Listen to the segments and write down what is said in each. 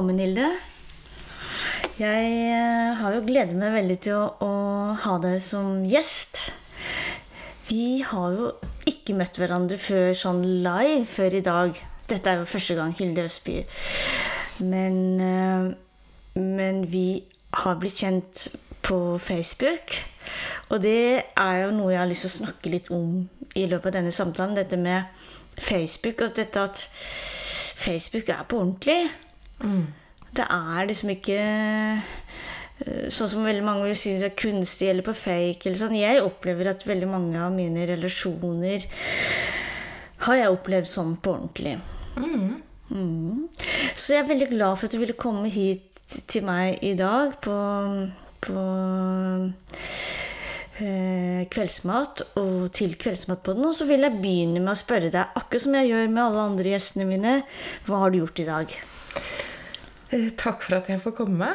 Velkommen, Hilde. Jeg eh, har jo gledet meg veldig til å, å ha deg som gjest. Vi har jo ikke møtt hverandre før sånn live før i dag. Dette er jo første gang, Hilde Østby. Men, eh, men vi har blitt kjent på Facebook. Og det er jo noe jeg har lyst til å snakke litt om i løpet av denne samtalen. Dette med Facebook, og dette at Facebook er på ordentlig. Det er liksom ikke eh, sånn som veldig mange vil si det er kunstig eller på fake. Eller sånn. Jeg opplever at veldig mange av mine relasjoner har jeg opplevd sånn på ordentlig. Mm. Så jeg er veldig glad for at du ville komme hit til meg i dag på, på eh, Kveldsmat og til Kveldsmatpodden. Og så vil jeg begynne med å spørre deg, akkurat som jeg gjør med alle andre gjestene mine, hva har du gjort i dag? Eh, Takk for at jeg får komme.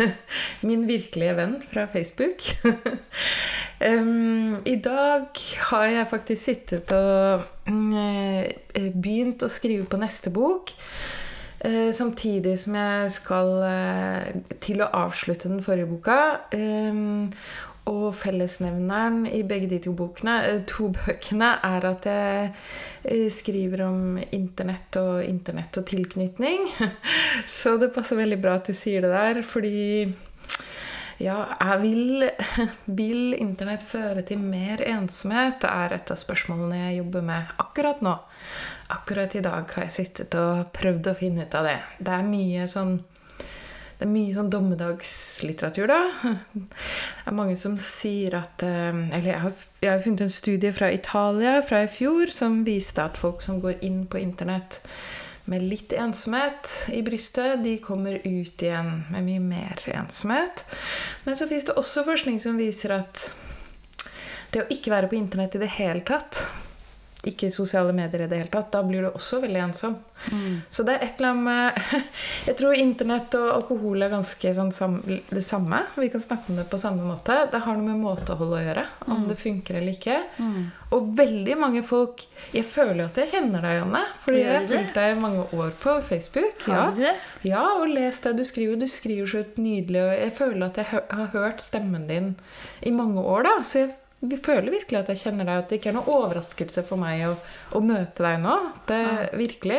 Min virkelige venn fra Facebook. I dag har jeg faktisk sittet og mm, eh, begynt å skrive på neste bok. eh, Samtidig som jeg skal eh, til å avslutte den forrige boka. Og fellesnevneren i begge de to, bokene, eh, to bøkene er at jeg eh, skriver om internett og internett og tilknytning. Så det passer veldig bra at du sier det der, fordi ja, vil, vil internett føre til mer ensomhet? Det er et av spørsmålene jeg jobber med akkurat nå. Akkurat i dag har jeg sittet og prøvd å finne ut av det. Det er mye sånn det er mye sånn dommedagslitteratur, da. Det er mange som sier at eh, Eller jeg har, jeg har funnet en studie fra Italia fra i fjor som viste at folk som går inn på internett med litt ensomhet i brystet, de kommer ut igjen med mye mer ensomhet. Men så fins det også forskning som viser at det å ikke være på internett i det hele tatt ikke sosiale medier i det hele tatt, da blir du også veldig ensom. Så det er et eller annet med Jeg tror internett og alkohol er ganske sånn sam, det samme. Vi kan snakke om det på samme måte. Det har noe med måtehold å gjøre. Om det funker eller ikke. Og veldig mange folk Jeg føler at jeg kjenner deg, Janne. Fordi jeg har fulgt deg i mange år på Facebook. Ja. Ja, og lest det du skriver. Du skriver så nydelig, og jeg føler at jeg har hørt stemmen din i mange år, da. Så jeg vi føler virkelig at jeg kjenner deg, at det ikke er noe overraskelse for meg å, å møte deg nå. Det Virkelig.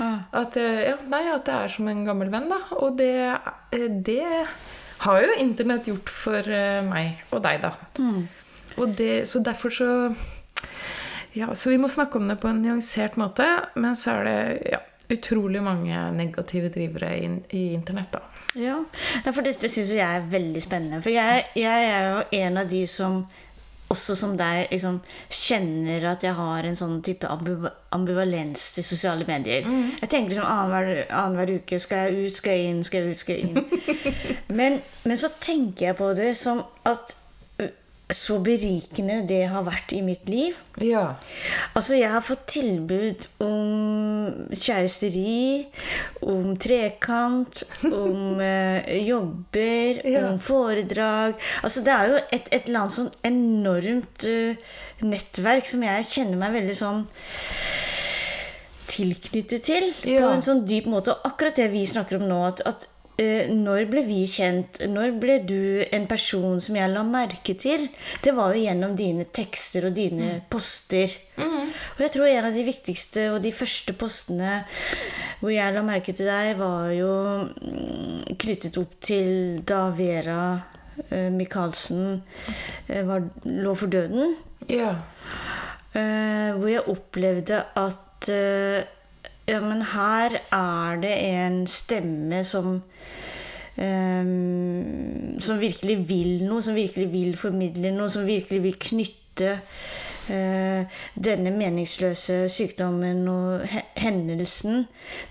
At, eh, ja, nei, at det er som en gammel venn, da. Og det, eh, det har jo internett gjort for eh, meg og deg, da. Og det, så derfor så Ja, så vi må snakke om det på en nyansert måte, men så er det ja, utrolig mange negative drivere i, i internett, da. Ja, for dette syns jeg er veldig spennende. For jeg, jeg er jo en av de som også som deg liksom, kjenner at jeg har en sånn type ambivalens til sosiale medier. Jeg tenker liksom annenhver annenhver uke skal jeg ut, skal jeg inn, skal jeg ut, skal jeg inn. men, men så tenker jeg på det som at så berikende det har vært i mitt liv. Ja. Altså, jeg har fått tilbud om kjæresteri, om trekant, om eh, jobber, Ja. om foredrag Altså, det er jo et, et eller annet sånn enormt uh, nettverk som jeg kjenner meg veldig sånn tilknyttet til på en sånn dyp måte. Og akkurat det vi snakker om nå, at, at når ble vi kjent? Når ble du en person som jeg la merke til? Det var jo gjennom dine tekster og dine poster. Og jeg tror en av de viktigste og de første postene hvor jeg la merke til deg, var jo mm, knyttet opp til da Vera eh, Michaelsen eh, var, lå for døden. Ja. Eh, hvor jeg opplevde at eh, ja, men her er det en stemme som Um, Som virkelig vil noe, som virkelig vil formidle noe, som virkelig vil knytte uh, denne meningsløse sykdommen og he- hendelsen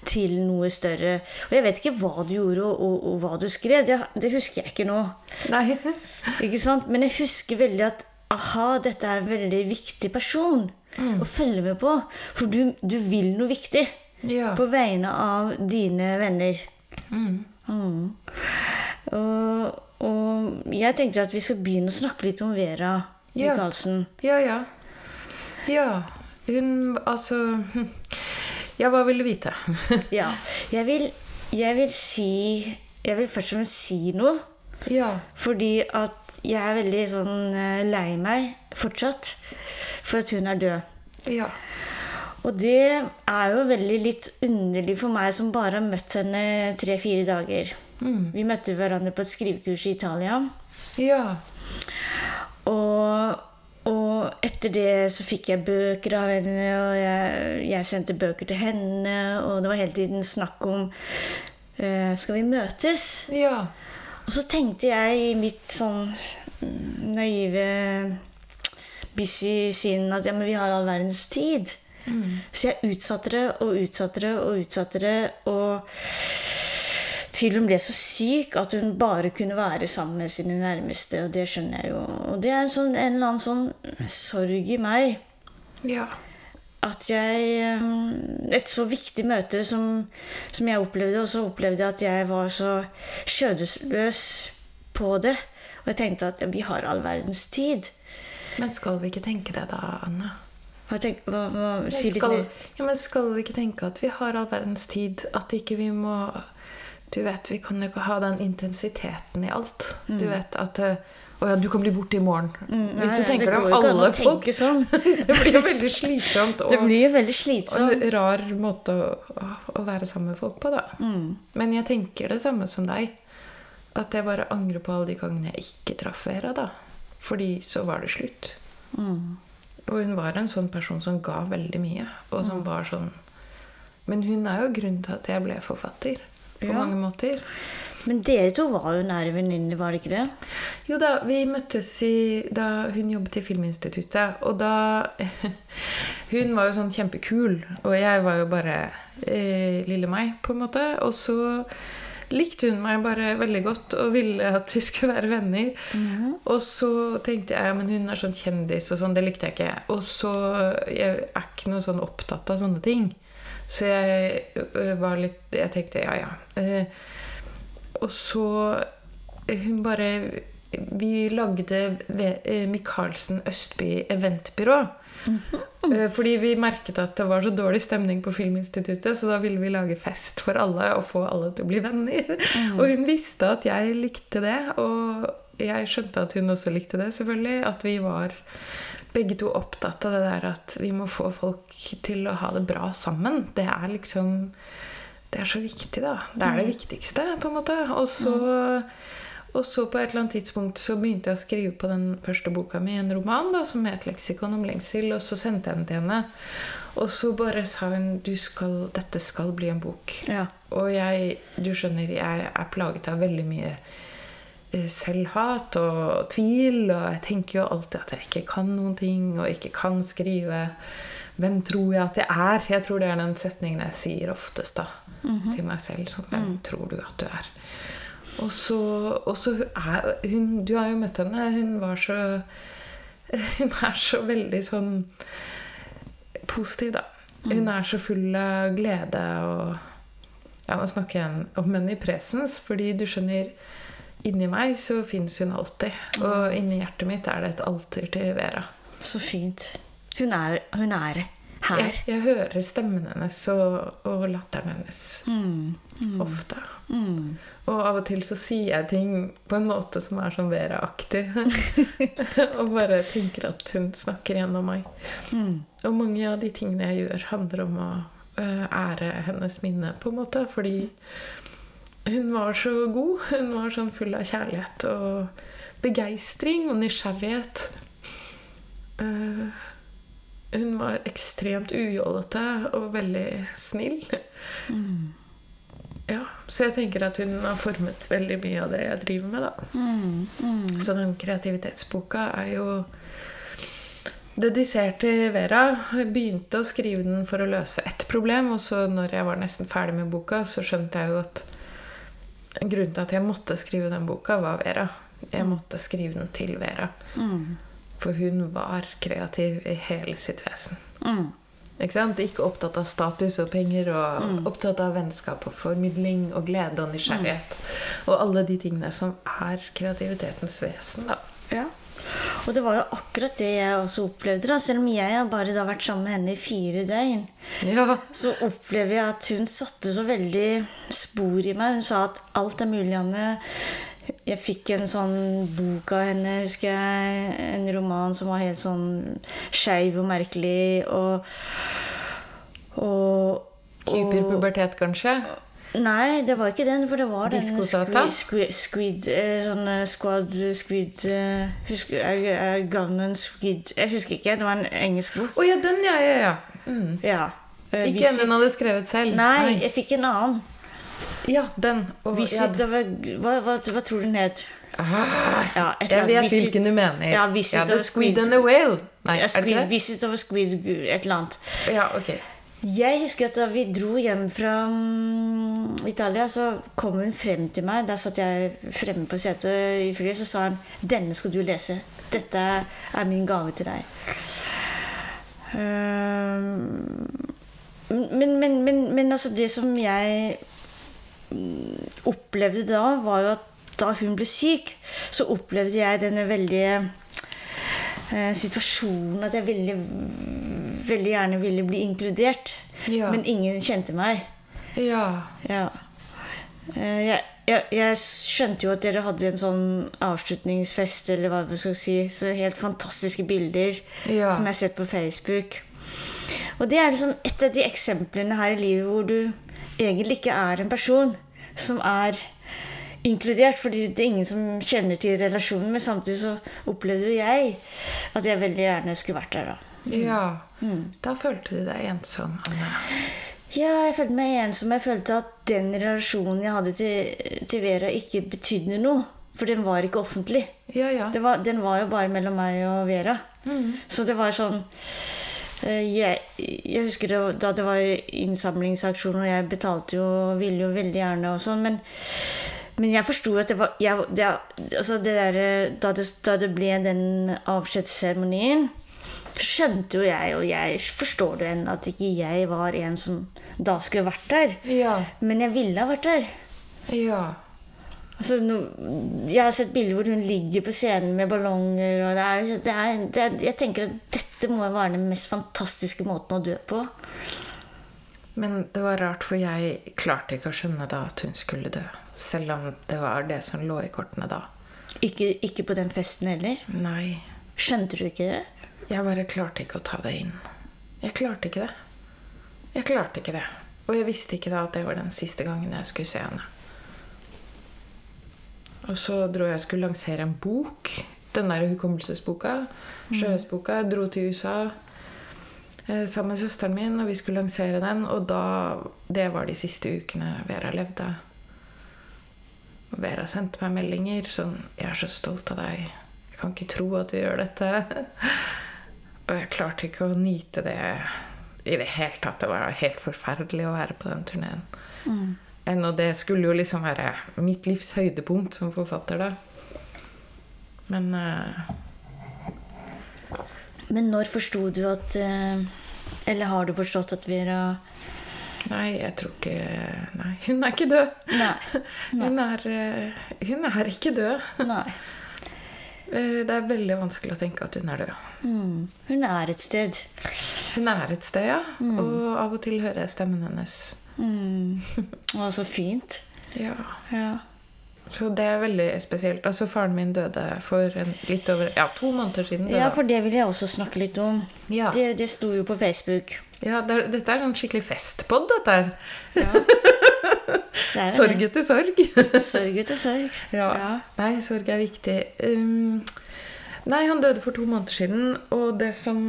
til noe større. Og jeg vet ikke hva du gjorde, og, og, og hva du skrev. Det, det husker jeg ikke nå. Nei. Ikke sant? Men jeg husker veldig at aha, dette er en veldig viktig person å følge med på. For du, du vil noe viktig Ja. på vegne av dine venner. Mm. Og, og jeg tenkte at vi skal begynne å snakke litt om Vera Ja. Michaelsen. Ja, ja. Ja. Hun Altså Ja, hva vil du vite? Ja. Jeg vil, jeg vil si Jeg vil først og fremst si noe. ja. Fordi at jeg er veldig sånn eh, lei meg fortsatt for at hun er død. Ja. Og det er jo veldig litt underlig for meg som bare har møtt henne tre-fire dager. Vi møtte hverandre på et skrivekurs i Italia. Ja. Og, og etter det så fikk jeg bøker av henne, og jeg, jeg sendte bøker til henne, og det var hele tiden snakk om uh, Skal vi møtes? Ja. Og så tenkte jeg i mitt sånn mm, naive, busy sinn at ja, men vi har all verdens tid. Så jeg utsatte det og utsatte det og utsatte det. Og til hun ble så syk at hun bare kunne være sammen med sine nærmeste. Og det skjønner jeg jo. Og det er en, sånn, en eller annen sånn sorg i meg Ja. at jeg eh, Et så viktig møte som, som jeg opplevde, og så opplevde jeg at jeg var så skjødesløs på det. Og jeg tenkte at ja, vi har all verdens tid. Men skal vi ikke tenke det, da, Anna? Hva tenk, hva, hva, si litt mer. ja, men skal vi ikke tenke at vi har all verdens tid? At ikke vi må Du vet, vi kan jo ikke ha den intensiteten i alt. Du vet at eh, Å ja, du kan bli borte i morgen. Hvis Mm. Nei, du tenker deg om alle folk sånn. Det blir jo veldig slitsomt. Og, Det blir jo veldig og en rar måte å, å være sammen med folk på, da. Mm. Men jeg tenker det samme som deg. At jeg bare angrer på alle de gangene jeg ikke traff Vera, da. Fordi så var det slutt. Mm. Og hun var en sånn person som ga veldig mye. Og som var sånn Men hun er jo grunnen til at jeg ble forfatter. På Ja. mange måter. Men dere to var jo nære venninner, var det ikke det? Jo da, vi møttes i, da hun jobbet i Filminstituttet. Og da Hun var jo sånn kjempekul, og jeg var jo bare eh, lille meg, på en måte. Og så likte hun meg bare veldig godt og ville at vi skulle være venner. Og så tenkte jeg men hun er sånn kjendis og sånn, det likte jeg ikke. Og så Jeg er ikke noe sånn opptatt av sånne ting. Så jeg var litt Jeg tenkte ja, ja. Eh, og så Hun bare Vi lagde eh, Michaelsen Østby eventbyrå. Eh, Fordi vi merket at det var så dårlig stemning på Filminstituttet, så da ville vi lage fest for alle og få alle til å bli venner. Og hun visste at jeg likte det, og jeg skjønte at hun også likte det, selvfølgelig. At vi var begge to opptatt av det der at vi må få folk til å ha det bra sammen. Det er liksom Det er så viktig, da. Det er det viktigste, på en måte. Og så, og så på et eller annet tidspunkt så begynte jeg å skrive på den første boka mi, en roman da, som het 'Leksikon om lengsel', og så sendte jeg den til henne. Og så bare sa hun du skal, 'Dette skal bli en bok'. Ja. Og jeg, du skjønner, jeg er plaget av veldig mye eh, selvhat og tvil, og jeg tenker jo alltid at jeg ikke kan noen ting, og ikke kan skrive. Hvem tror jeg at jeg er? Jeg tror det er den setningen jeg sier oftest da, til meg selv. Sånn, hvem tror du at du er? Og så, og så er hun Du har jo møtt henne. Hun var så Hun er så veldig sånn positiv, da. Hun er så full av glede og Ja, nå snakker jeg om henne i presens, fordi du skjønner Inni meg så fins hun alltid. Og inni hjertet mitt er det et alter til Vera. Så fint. Hun er, hun er her. Jeg, jeg hører stemmen hennes og, og latteren hennes Mm. Ofte. Og av og til så sier jeg ting på en måte som er sånn Vera-aktig. og bare tenker at hun snakker gjennom meg. Mm. Og mange av de tingene jeg gjør, handler om å øh, ære hennes minne, på en måte. Fordi hun var så god. Hun var sånn full av kjærlighet og begeistring og nysgjerrighet. Eh, hun var ekstremt ujålete og veldig snill. Ja, så jeg tenker at hun har formet veldig mye av det jeg driver med. da. Så den kreativitetsboka er jo dedisert til Vera. Jeg begynte å skrive den for å løse ett problem, og så når jeg var nesten ferdig med boka, så skjønte jeg jo at grunnen til at jeg måtte skrive den boka, var Vera. Jeg måtte skrive den til Vera. For hun var kreativ i hele sitt vesen. Mm. Ikke sant? Ikke opptatt av status og penger, og opptatt av vennskap og formidling og glede og nysgjerrighet. Og alle de tingene som er kreativitetens vesen, da. Ja. Og det var jo akkurat det jeg også opplevde. da, Selv om jeg har bare da vært sammen med henne i fire døgn, Ja. så opplever jeg at hun satte så veldig spor i meg. Hun sa at alt er mulig, Anne. Jeg fikk en sånn bok av henne, husker jeg. En roman som var helt sånn skeiv og merkelig. Og, og, Hyperpubertet, kanskje? Nei, det var ikke den, for det var den squid, squid, eh, sånn eh, squad squid eh, husker, jeg, Gunman squid Jeg husker ikke, det var en engelsk bok. Å ja, den, ja. ja, ja. Mm. Ja. Ikke en hun hadde skrevet selv? Nei, jeg fikk en annen. Ja, den. Og, Visit ja. a, hva, hva, hva tror du den het? ah, Ja, et eller jeg vet Visit- hvilken du mener. Ja, Visit ja, The Squid Squid. and the Whale. Nei, Ja, er det squid, ikke det? Visit of a squid, et eller annet. Ja, ok. Jeg husker at da vi dro hjem fra mm, Italia, så kom hun frem til meg. Der satt jeg fremme på setet i flyet, så sa hun 'Denne skal du lese. Dette er min gave til deg'. Ehm, men, men, men, men altså, det som jeg opplevde da, var jo at da hun ble syk, så opplevde jeg denne veldige eh, situasjonen at jeg veldig, veldig gjerne ville bli inkludert. Ja. Men ingen kjente meg. Ja. Ja. Eh, Jeg, jeg, jeg skjønte jo at dere hadde en sånn avslutningsfest, eller hva man skal si. Så helt fantastiske bilder Ja. som jeg har sett på Facebook. Og det er liksom et av de eksemplene her i livet hvor du egentlig ikke er en person som er inkludert, fordi det er ingen som kjenner til relasjonen, men samtidig så opplevde jo jeg at jeg veldig gjerne skulle vært der, da. ja. Mm. Da følte du deg ensom, Anne. Ja, jeg følte meg ensom. Jeg følte at den relasjonen jeg hadde til, til Vera, ikke betydde noe. For den var ikke offentlig. Ja, ja. Det var, den var jo bare mellom meg og Vera. Så det var sånn jeg, jeg husker det, da det var innsamlingsaksjon, og jeg betalte jo og ville jo veldig gjerne og sånn, men, men jeg forsto at det var jeg, det, altså det der, da, det, da det ble den avskjedsseremonien, skjønte jo jeg, og jeg forstår det ennå, at ikke jeg var en som da skulle vært der. Ja. Men jeg ville ha vært der. Ja. Altså, no, jeg har sett bilder hvor hun ligger på scenen med ballonger. Det er, det er, det er, jeg tenker at dette må være den mest fantastiske måten å dø på. Men det var rart, for jeg klarte ikke å skjønne da at hun skulle dø. Selv om det var det som lå i kortene da. Ikke, ikke på den festen heller. Nei. Skjønte du ikke det? Jeg bare klarte ikke å ta det inn. Jeg klarte ikke det. Jeg klarte ikke det. Og jeg visste ikke da at det var den siste gangen jeg skulle se henne. Og så dro jeg og skulle lansere en bok. Den der hukommelsesboka. Sjøhøstboka. Jeg dro til USA eh, sammen med søsteren min, og vi skulle lansere den. Og da Det var de siste ukene Vera levde. Vera sendte meg meldinger sånn 'Jeg er så stolt av deg. Jeg kan ikke tro at du gjør dette.' Og jeg klarte ikke å nyte det i det hele tatt. Det var helt forferdelig å være på den turneen. Mm. Og det skulle jo liksom være mitt livs høydepunkt som forfatter, da. Men uh... Men når forsto du at uh, Eller har du forstått at Vera nei, jeg tror ikke Nei, hun er ikke død. Nei. Hun er, uh, hun er ikke død. Nei. Det er veldig vanskelig å tenke at hun er død. Mm. Hun er et sted. Hun er et sted, ja. Og av og til hører jeg stemmen hennes. Mm. var så fint. Ja. Ja. Så det er veldig spesielt. Altså, faren min døde for en, litt over ja, to måneder siden. ja, for det vil jeg også snakke litt om. Ja. Det, det sto jo på Facebook. Ja, det dette er sånn skikkelig festpod, dette her. Ja. Det Sorg det. etter sorg. Sorg etter sorg. ja. Ja. Nei, sorg er viktig. Um, nei, han døde for to måneder siden, og det som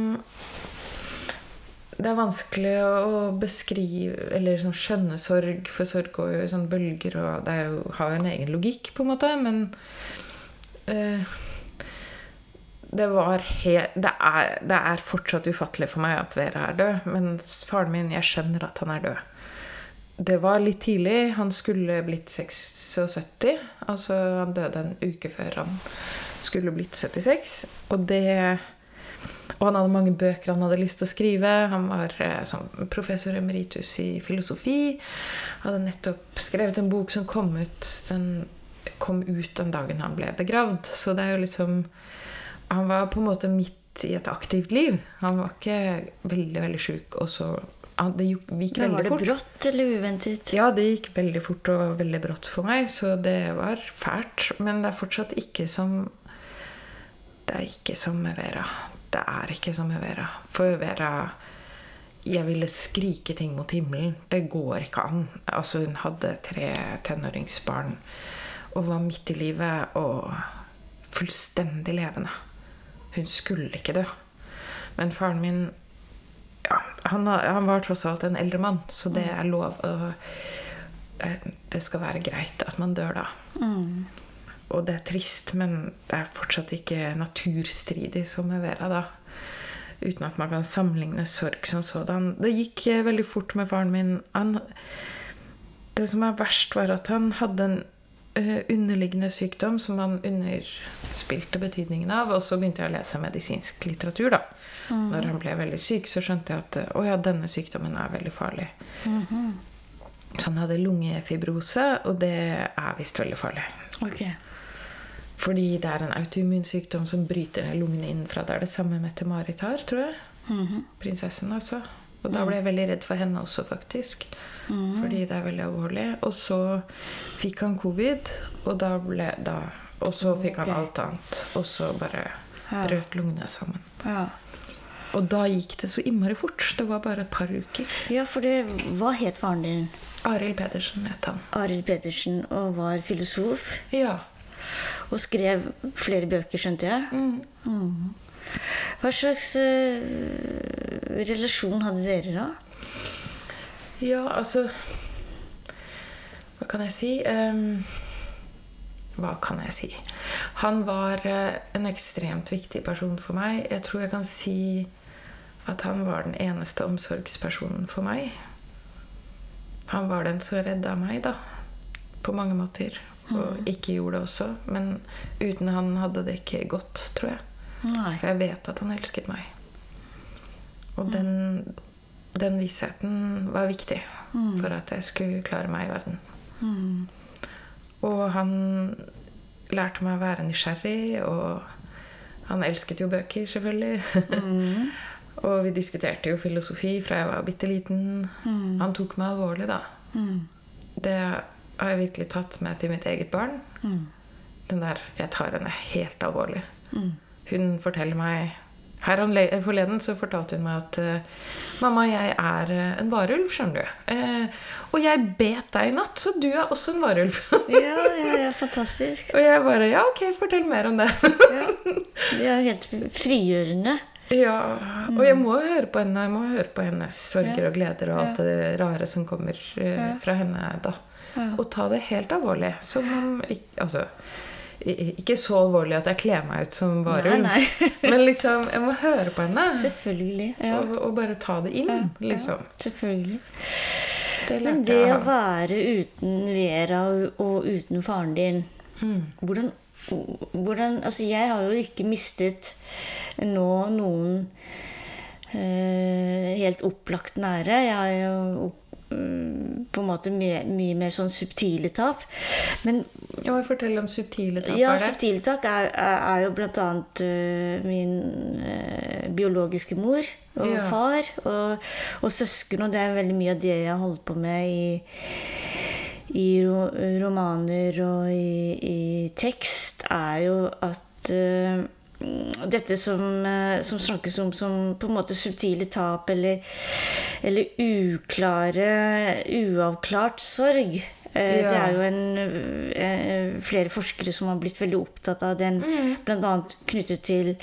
Det er vanskelig å beskrive Eller sånn skjønne sorg, for sorg går jo i sånne bølger, og det jo, har jo en egen logikk, på en måte, men uh, det var helt det, er, det er fortsatt ufattelig for meg at Vera er død, men faren min, jeg skjønner at han er død. Det var litt tidlig. Han skulle blitt 76. Altså, han døde en uke før han skulle blitt 76. Og det Og han hadde mange bøker han hadde lyst til å skrive. Han var eh, som professor emeritus i filosofi. Hadde nettopp skrevet en bok som kom ut den kom ut den dagen han ble begravd. Så det er jo liksom Han var på en måte midt i et aktivt liv. Han var ikke veldig, veldig sjuk, og så Det gikk gikk Men var det fort. brått eller uventet? Ja, det gikk veldig fort og veldig brått for meg, så det var fælt. Men det er fortsatt ikke som Det er ikke som med Vera. Det er ikke som med Vera. For Vera Jeg ville skrike ting mot himmelen. Det går ikke an. Altså, hun hadde tre tenåringsbarn og var midt i livet og fullstendig levende. Hun skulle ikke dø. Men faren min ja, han, han var tross alt en eldre mann, så det er lov. Og eh, det skal være greit at man dør da. Og det er trist, men det er fortsatt ikke naturstridig som med Vera, da. Uten at man kan sammenligne sorg som sådan. Det gikk eh, veldig fort med faren min. Han, det som er verst, var at han hadde en eh, underliggende sykdom som han underspilte betydningen av. Og så begynte jeg å lese medisinsk litteratur, da. Når han ble veldig syk, så skjønte jeg at å ja, denne sykdommen er veldig farlig. Så han hadde lungefibrose, og det er visst veldig farlig. Ok. Fordi det er en autoimmun sykdom som bryter ned lungene innenfra. Det er det samme Mette-Marit har, tror jeg. Prinsessen, altså. Og da ble jeg veldig redd for henne også, faktisk. Fordi det er veldig alvorlig. Og så fikk han covid, og da ble da, Og så fikk han alt annet. Og så bare Ja. brøt lungene sammen. Ja. Og da gikk det så innmari fort. Det var bare et par uker. ja, for det Hva het faren din? Arild Pedersen het han. Arild Pedersen og var filosof. Ja. Og skrev flere bøker, skjønte jeg. Mm. Hva slags uh, relasjon hadde dere da? Ja, altså Hva kan jeg si? Um, hva kan jeg si? Han var eh, en ekstremt viktig person for meg. Jeg tror jeg kan si at han var den eneste omsorgspersonen for meg. Han var den som redda meg, da. På mange måter. Og ikke gjorde det også. Men uten han hadde det ikke gått, tror jeg. Nei. For jeg vet at han elsket meg. Og den, den vissheten var viktig for at jeg skulle klare meg i verden. Og han lærte meg å være nysgjerrig, og han elsket jo bøker, selvfølgelig. og vi diskuterte jo filosofi fra jeg var bitte liten. Han tok meg alvorlig, da. Det har jeg virkelig tatt med til mitt eget barn. Den der Jeg tar henne helt alvorlig. Hun forteller meg her forleden så fortalte hun meg at eh, Mamma, jeg er eh, en varulv, skjønner du. Eh, og jeg bet deg i natt, så du er også en varulv. Ja, ja, ja, fantastisk. og jeg bare Ja, ok, fortell mer om det. Ja. Det er helt frigjørende. ja, Og jeg må høre på henne. Jeg må høre på hennes sorger og gleder og alt det rare som kommer eh, fra henne da. Og ta det helt alvorlig. Som om Altså ikke så alvorlig at jeg kler meg ut som varulv. Men liksom, jeg må høre på henne. Selvfølgelig. Ja. Og, og bare ta det inn, liksom. Selvfølgelig. Det Men det å være uten Vera og, uten faren din hvordan, hvordan Altså, jeg har jo ikke mistet nå noen eh, helt opplagt nære. Jeg har jo mm, på en måte mye, mye mer sånn subtile tap. Men Jeg må fortelle om subtile tap. ja, subtile tap er, er, er jo annet øh, min uh, biologiske mor og Ja. far og, og søsken, og det er veldig mye av det jeg har holdt på med i, i ro, romaner og i, i tekst, er jo at øh, dette som, øh, som snakkes om som på en måte subtile tap eller, eller uklare, uavklart sorg. Ja. Det er jo en, eh, flere forskere som har blitt veldig opptatt av den, blant annet knyttet til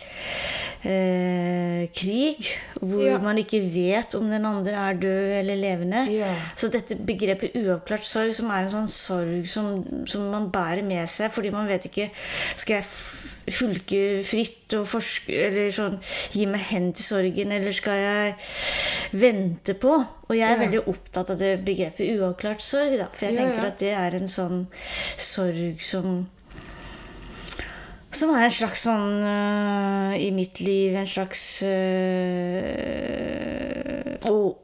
eh, krig, hvor Ja. man ikke vet om den andre er død eller levende. Ja. Så dette begrepet uavklart sorg, som er en sånn sorg som, som man bærer med seg fordi man vet ikke Skal jeg fulke fritt og forske, eller sånn, gi meg hen til sorgen, eller skal jeg vente på? Og jeg er Ja. veldig opptatt av det begrepet uavklart sorg, da. For jeg Ja, tenker at det er en sånn sorg som som er en slags sånn uh, I mitt liv en slags uh,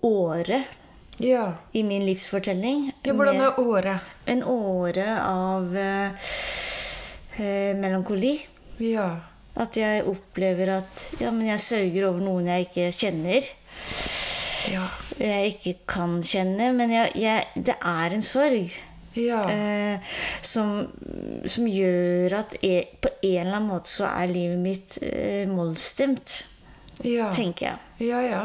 åre Ja. i min livsfortelling. ja. Hvordan er året? En åre av øh, melankoli. Ja. At jeg opplever at ja, men jeg sørger over noen jeg ikke kjenner. Ja. Jeg ikke kan kjenne, men jeg, jeg, det er en sorg. Ja. Eh, som, som gjør at jeg, på en eller annen måte så er livet mitt eh, mollstemt, ja. tenker jeg. Ja, ja.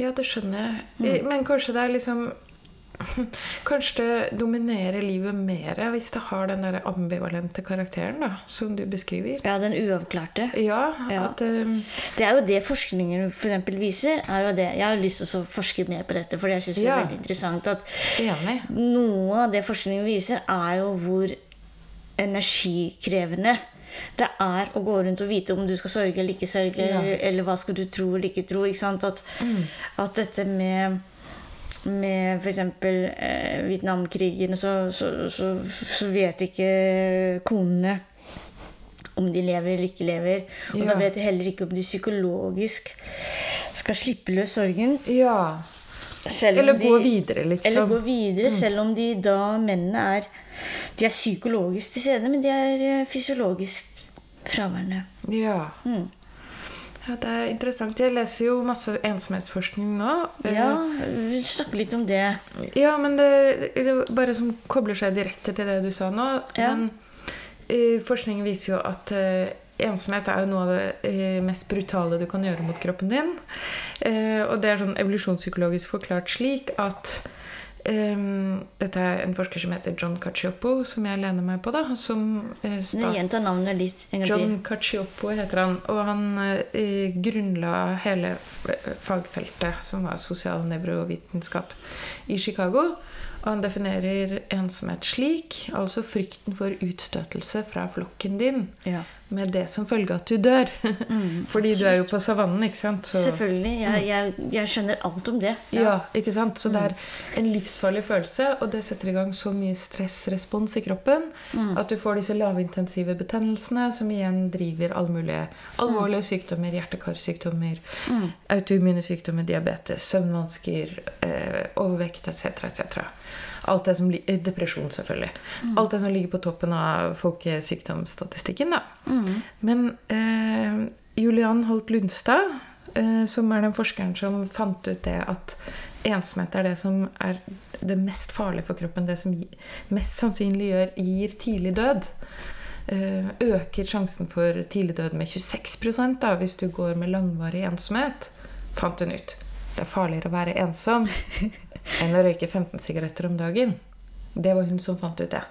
Ja, det skjønner jeg. Mm. Men kanskje det er liksom Kanskje det dominerer livet mer hvis det har den der ambivalente karakteren da, som du beskriver. Ja, den uavklarte. Ja, Ja. at um... Det er jo det forskningen for eksempel viser. er. Jeg har lyst til å forske mer på dette, for jeg syns det er veldig interessant at Enig. noe av det forskningen viser, er jo hvor energikrevende det er å gå rundt og vite om du skal sørge eller ikke sørge, Ja. eller, eller hva skal du tro eller ikke tro. Ikke sant? At, at dette med med f.eks. Eh, Vietnamkrigen, så, så, så, så vet ikke konene om de lever eller ikke lever. Og da vet de heller ikke om de psykologisk skal slippe løs sorgen. Ja. Eller de, gå videre, liksom. Eller gå videre, selv om de da mennene er De er psykologisk til stede, men de er eh, fysiologisk fraværende. Ja. Ja. Det er interessant. Jeg leser jo masse ensomhetsforskning nå. Eh, Ja, vi snakker litt om det. Ja, men det, det bare som kobler seg direkte til det du sa nå. Ja. Men eh, forskningen viser jo at eh, ensomhet er jo noe av det mest brutale du kan gjøre mot kroppen din. Og det er sånn evolusjonspsykologisk forklart slik at eh, Dette er en forsker som heter John Cacioppo, som jeg lener meg på. da, som uh, start- Gjenta navnet litt en gang John til. Cacioppo heter han, og han uh, grunnla hele fagfeltet som var sosial nevrovitenskap i Chicago. Og han definerer ensomhet slik, altså frykten for utstøtelse fra flokken din, Ja. Med det som følge at du dør. Fordi du er jo på savannen, ikke sant? Så, Selvfølgelig. Jeg, jeg, jeg skjønner alt om det. ja, ikke sant? Så det er en livsfarlig følelse, og det setter i gang så mye stressrespons i kroppen at du får disse lavintensive betennelsene, som igjen driver alle mulige alvorlige sykdommer, hjerte-karsykdommer, autoimmune sykdommer, diabetes, søvnvansker, eh, overvekt etc., etc. Alt det som eh, Depresjon, selvfølgelig. Alt det som ligger på toppen av folkesykdomsstatistikken. Da. Men eh, Julian Holt Lundstad, eh, som er den forskeren som fant ut det at ensomhet er det som er det mest farlige for kroppen, det som mest sannsynlig gjør, gir tidlig død, eh, øker sjansen for tidlig død med 26 da, hvis du går med langvarig ensomhet, fant hun ut. Det er farligere å være ensom enn å røyke 15 sigaretter om dagen. Det var hun som fant ut det.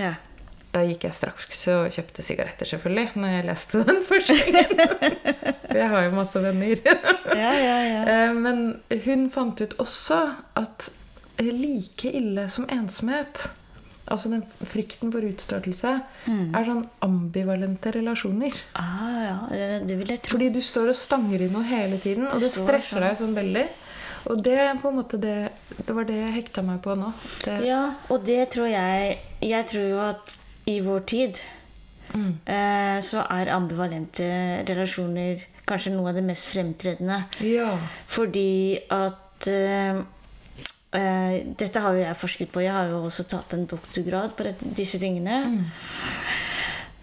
Ja. Da gikk jeg straks og kjøpte sigaretter, selvfølgelig, når jeg leste den forskningen. For jeg har jo masse venner. Ja, ja, ja. Eh, Men hun fant ut også at like ille som ensomhet, altså den frykten for utstøtelse, er sånn ambivalente relasjoner. Ah, ja, det, vil jeg tro. Fordi du står og stanger i noe hele tiden, og det stresser sånn. deg sånn veldig. Og det er på en måte det, det var det jeg hekta meg på nå. Det, Ja, og det tror jeg Jeg tror jo at i vår tid eh, så er ambivalente relasjoner kanskje noe av det mest fremtredende. ja. Fordi at eh, eh, Dette har jo jeg forsket på. Jeg har jo også tatt en doktorgrad på dette, disse tingene.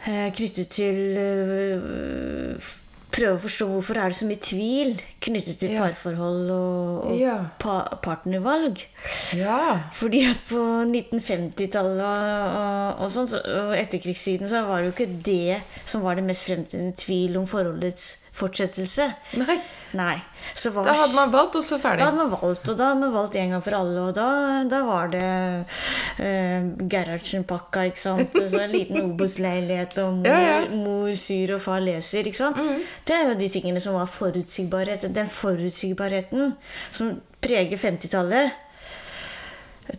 Eh, knyttet til eh, Prøve å forstå hvorfor er det så mye tvil knyttet til Ja. parforhold og, og Ja. pa partnervalg. ja. Fordi at på 1950-tallet og, og, sånn, og etterkrigstiden så var det jo ikke det som var det mest fremtredende tvil om forholdets fortsettelse. Nei. Nei. Så var, Da hadde man valgt, og så ferdig. da hadde man valgt, og da hadde man valgt en gang for alle. Og da, da var det eh, Gerhardsen-pakka, ikke sant. Så en liten Obos-leilighet, og mor, Ja, ja. mor syr og far leser. ikke sant? Det er jo de tingene som var forutsigbarhet. Den forutsigbarheten som preger 50-tallet.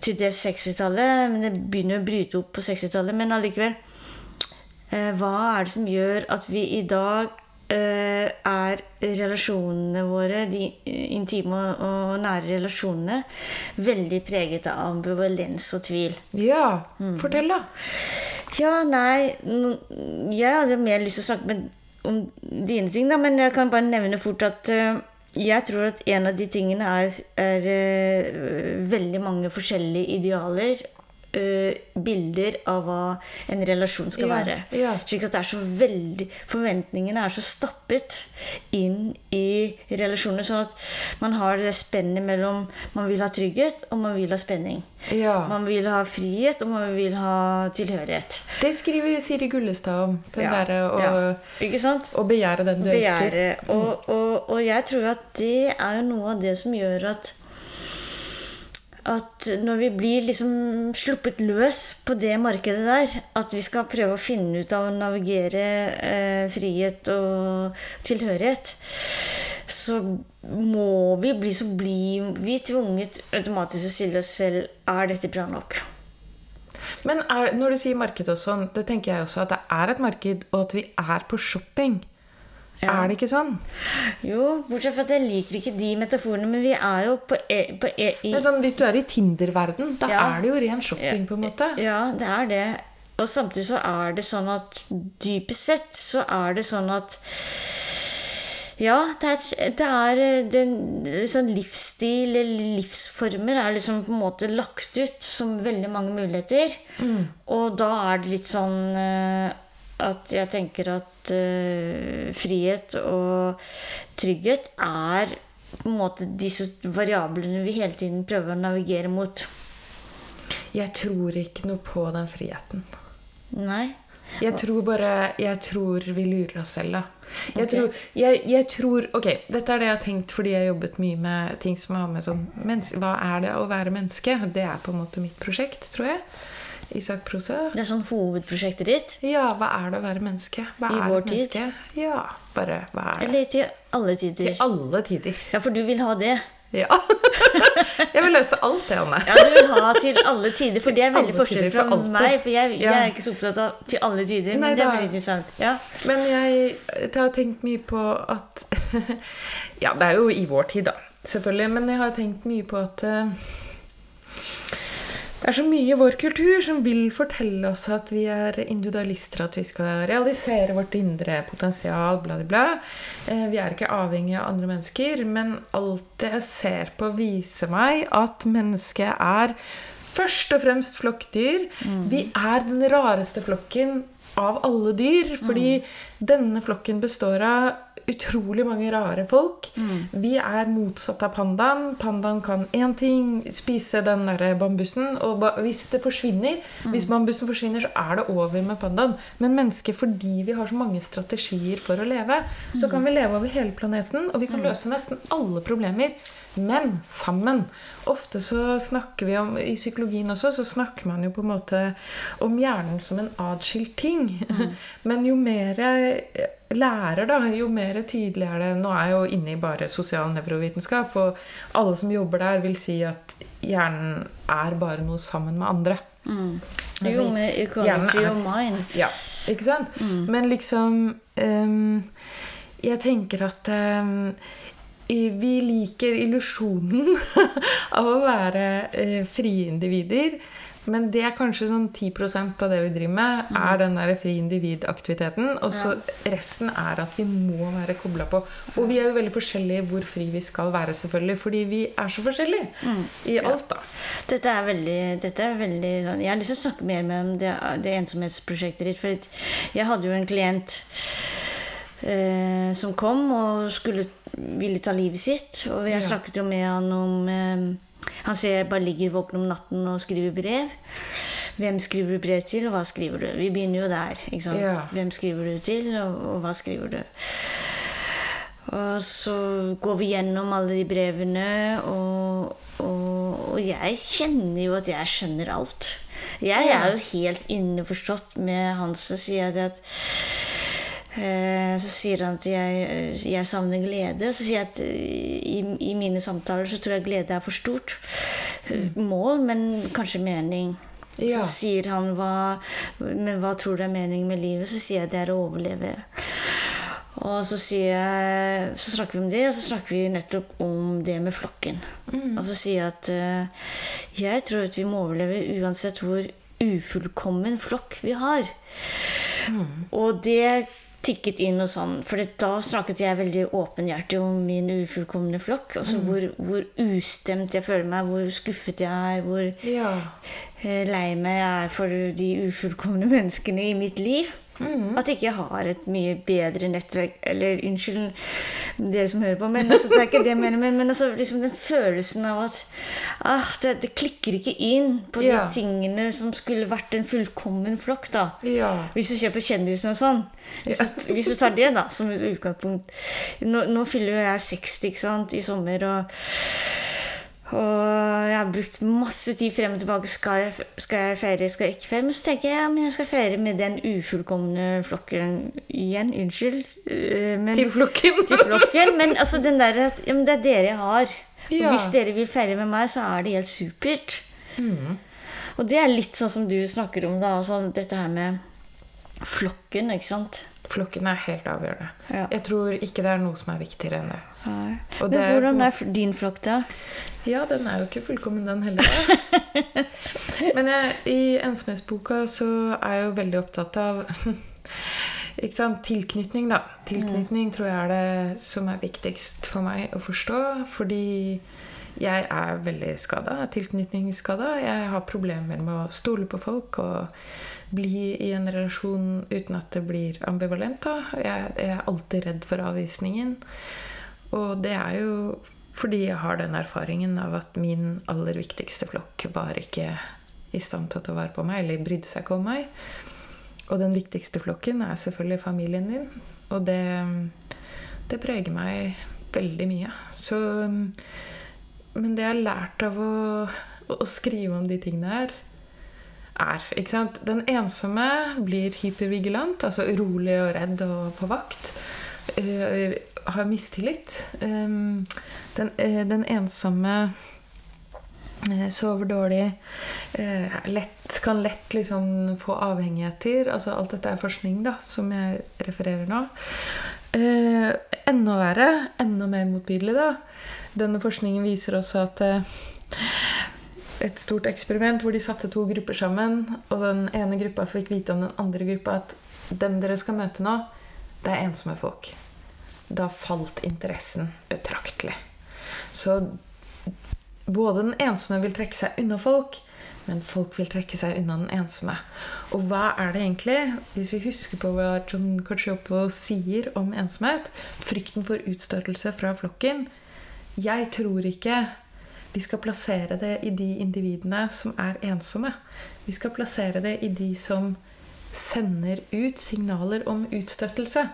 Til det 60-tallet, men det begynner å bryte opp på 60-tallet. Men allikevel eh, Hva er det som gjør at vi i dag er relasjonene våre, de intime og, nære relasjonene, veldig preget av ambivalens og tvil? Ja. Mm. Fortell, da. Ja, nei Jeg hadde mer lyst til å snakke med, om dine ting, da, men jeg kan bare nevne fort at eh, jeg tror at en av de tingene er, er eh, veldig mange forskjellige idealer eh, bilder av hva en relasjon skal Ja, være. ja. Slik at det er så veldig Forventningene er så stappet inn i relasjoner, sånn at man har det spennet mellom man vil ha trygghet, og man vil ha spenning. Ja. Man vil ha frihet, og man vil ha tilhørighet. Det skriver Siri Gullestad om. Den derre å, ja. Å begjære den du elsker. Mm. Og, og, og jeg tror at det er noe av det som gjør at at når vi blir liksom sluppet løs på det markedet der, at vi skal prøve å finne ut av å navigere eh, frihet og tilhørighet, så må vi bli så blir vi tvunget automatisk å stille oss selv er dette bra nok. Men er, når du sier marked og sånn, det tenker jeg også at det er et marked, og at vi er på shopping. Er det ikke sånn? Jo, bortsett fra at jeg liker ikke de metaforene, men vi er jo på, e, på e, i, Men sånn, hvis du er i Tinder-verden, da Ja. er det jo ren shopping, på en måte. Ja, det er det. Og samtidig så er det sånn at dypest sett så er det sånn at ja, det er, det er den, sånn livsstil eller livsformer er liksom på en måte lagt ut som veldig mange muligheter. Og da er det litt sånn eh, at jeg tenker at uh, frihet og trygghet er på en måte disse variablene vi hele tiden prøver å navigere mot. Jeg tror ikke noe på den friheten. Nei. Jeg tror bare Jeg tror vi lurer oss selv, da. Jeg, okay. tror, jeg, jeg tror Ok, dette er det jeg har tenkt fordi jeg har jobbet mye med ting som har med sånn Hva er det å være menneske? Det er på en måte mitt prosjekt, tror jeg. Isak Prosa. Det er sånn hovedprosjektet ditt? Ja, hva er det å være menneske? Hva I vår tid? Ja, bare hva er det? Eller til alle tider? Til alle tider. Ja, for du vil ha det. Ja. jeg vil løse alt det, Anne. Ja, du vil ha til alle tider, for det er veldig forskjell fra for meg. For jeg, jeg er ikke så opptatt av til alle tider, Nei, men det er veldig interessant. Ja. Men jeg, jeg har tenkt mye på at Ja, det er jo i vår tid, da, selvfølgelig. Men jeg har tenkt mye på at eh, det er så mye i vår kultur som vil fortelle oss at vi er individualister, at vi skal realisere vårt indre potensial, bla, bla, bla. Eh, Vi er ikke avhengig av andre mennesker, men alt det jeg ser på, viser meg at mennesket er først og fremst flokkdyr. Vi er den rareste flokken av alle dyr, fordi denne flokken består av utrolig mange rare folk. Vi er motsatt av pandaen. Pandaen kan én ting, spise den der bambusen. Og ba hvis det forsvinner, hvis bambusen forsvinner, så er det over med pandaen. Men mennesker, fordi vi har så mange strategier for å leve, så kan vi leve over hele planeten, og vi kan løse nesten alle problemer. Men sammen. Ofte så snakker vi om I psykologien også så snakker man jo på en måte om hjernen som en atskilt ting. Men jo mer jeg lærer, da, jo mer tydelig er det Nå er jeg jo inne i bare sosial nevrovitenskap, og alle som jobber der, vil si at hjernen er bare noe sammen med andre. Altså, Jo, med ecology of mind. Ja, ikke sant? Men liksom um, Jeg tenker at um, vi liker illusjonen av å være uh, frie individer. Men det er kanskje sånn 10% av det vi driver med, er den der fri individ-aktiviteten. Og så resten er at vi må være kobla på. Og vi er jo veldig forskjellige hvor fri vi skal være, selvfølgelig. Fordi vi er så forskjellige i alt, da. Dette er veldig, dette er veldig sånn- Jeg har lyst til å snakke mer med om det, det ensomhetsprosjektet ditt. For jeg hadde jo en klient eh, som kom og skulle ville ta livet sitt. Og jeg snakket jo med han om eh, Han sier jeg bare ligger våken om natten og skriver brev. Hvem skriver du brev til, og hva skriver du? Vi begynner jo der. Ja. Hvem skriver du til, og, og hva skriver du? Og så går vi gjennom alle de brevene, og, og, og jeg kjenner jo at jeg skjønner alt. Jeg er jo helt innforstått med han som sier at Så sier han at jeg, jeg savner glede. Så sier jeg at eh, i, i mine samtaler så tror jeg glede er for stort eh, mål, men kanskje mening. Ja. Så sier han hva, men hva tror du er meningen med livet? Så sier jeg det er å overleve. Og så, sier jeg, så snakker vi om det, og så snakker vi nettopp om det med flokken. Og så sier jeg at eh, jeg tror at vi må overleve uansett hvor ufullkommen flokk vi har. Og det tikket inn og sånn. For da snakket jeg veldig åpenhjertig om min ufullkomne flokk. Altså hvor, hvor ustemt jeg føler meg, hvor skuffet jeg er, hvor Ja. eh, lei meg jeg er for de ufullkomne menneskene i mitt liv. At jeg ikke har et mye bedre nettverk Eller unnskyld dere som hører på, men altså, det er ikke det jeg mener. Men, men altså, liksom den følelsen av at ah, det, det klikker ikke inn på Ja. de tingene som skulle vært en fullkommen flokk. da Ja. hvis du ser på kjendisene og sånn. Hvis, du, hvis du tar det da, som et utgangspunkt. Nå, nå fyller jo jeg 60 ikke sant, i sommer, og, og jeg har brukt masse tid frem og tilbake. Skal jeg, skal jeg feire, skal jeg ikke feire? Men så tenker jeg ja, men jeg skal feire med den ufullkomne flokken igjen. Unnskyld. eh, Men, Til flokken. til flokken. Men altså den der, ja, men det er dere jeg har. Og hvis dere vil feire med meg, så er det helt supert. Mm. Og det er litt sånn som du snakker om, da. Altså dette her med flokken, ikke sant. Flokken er helt avgjørende. Ja. Jeg tror ikke det er noe som er viktigere enn det. Nei. Men er- hvordan er din flokk, da? Ja, den er jo ikke fullkommen, den heller. Men jeg, i ensomhetsboka så er jeg jo veldig opptatt av ikke sant? tilknytning, da. Tilknytning tror jeg er det som er viktigst for meg å forstå. Fordi jeg er veldig skada, tilknytningsskada. Jeg har problemer med å stole på folk og bli i en relasjon uten at det blir ambivalent. Da. Jeg, jeg er alltid redd for avvisningen. Og det er jo fordi jeg har den erfaringen av at min aller viktigste flokk var ikke i stand til å ta vare på meg, eller brydde seg ikke om meg. Og den viktigste flokken er selvfølgelig familien din. Og det, det preger meg veldig mye. Så Men det jeg har lært av å, å skrive om de tingene her, er ikke sant? Den ensomme blir hypervigilant, altså urolig og redd og på vakt. Eh, har mistillit. Um, den, uh, den ensomme eh, sover dårlig. lett, kan lett liksom få avhengigheter. Altså alt dette er forskning da, som jeg refererer nå. Enda verre, enda mer motbydelig, da. Denne forskningen viser også at et stort eksperiment hvor de satte to grupper sammen, og den ene gruppa fikk vite om den andre gruppa at dem dere skal møte nå, det er ensomme folk. Da falt interessen betraktelig. Så både den ensomme vil trekke seg unna folk, men folk vil trekke seg unna den ensomme. Og hva er det egentlig, hvis vi husker på hva John Cacioppo sier om ensomhet, frykten for utstøtelse fra flokken Jeg tror ikke vi skal plassere det i de individene som er ensomme. Vi skal plassere det i de som sender ut signaler om utstøtelse.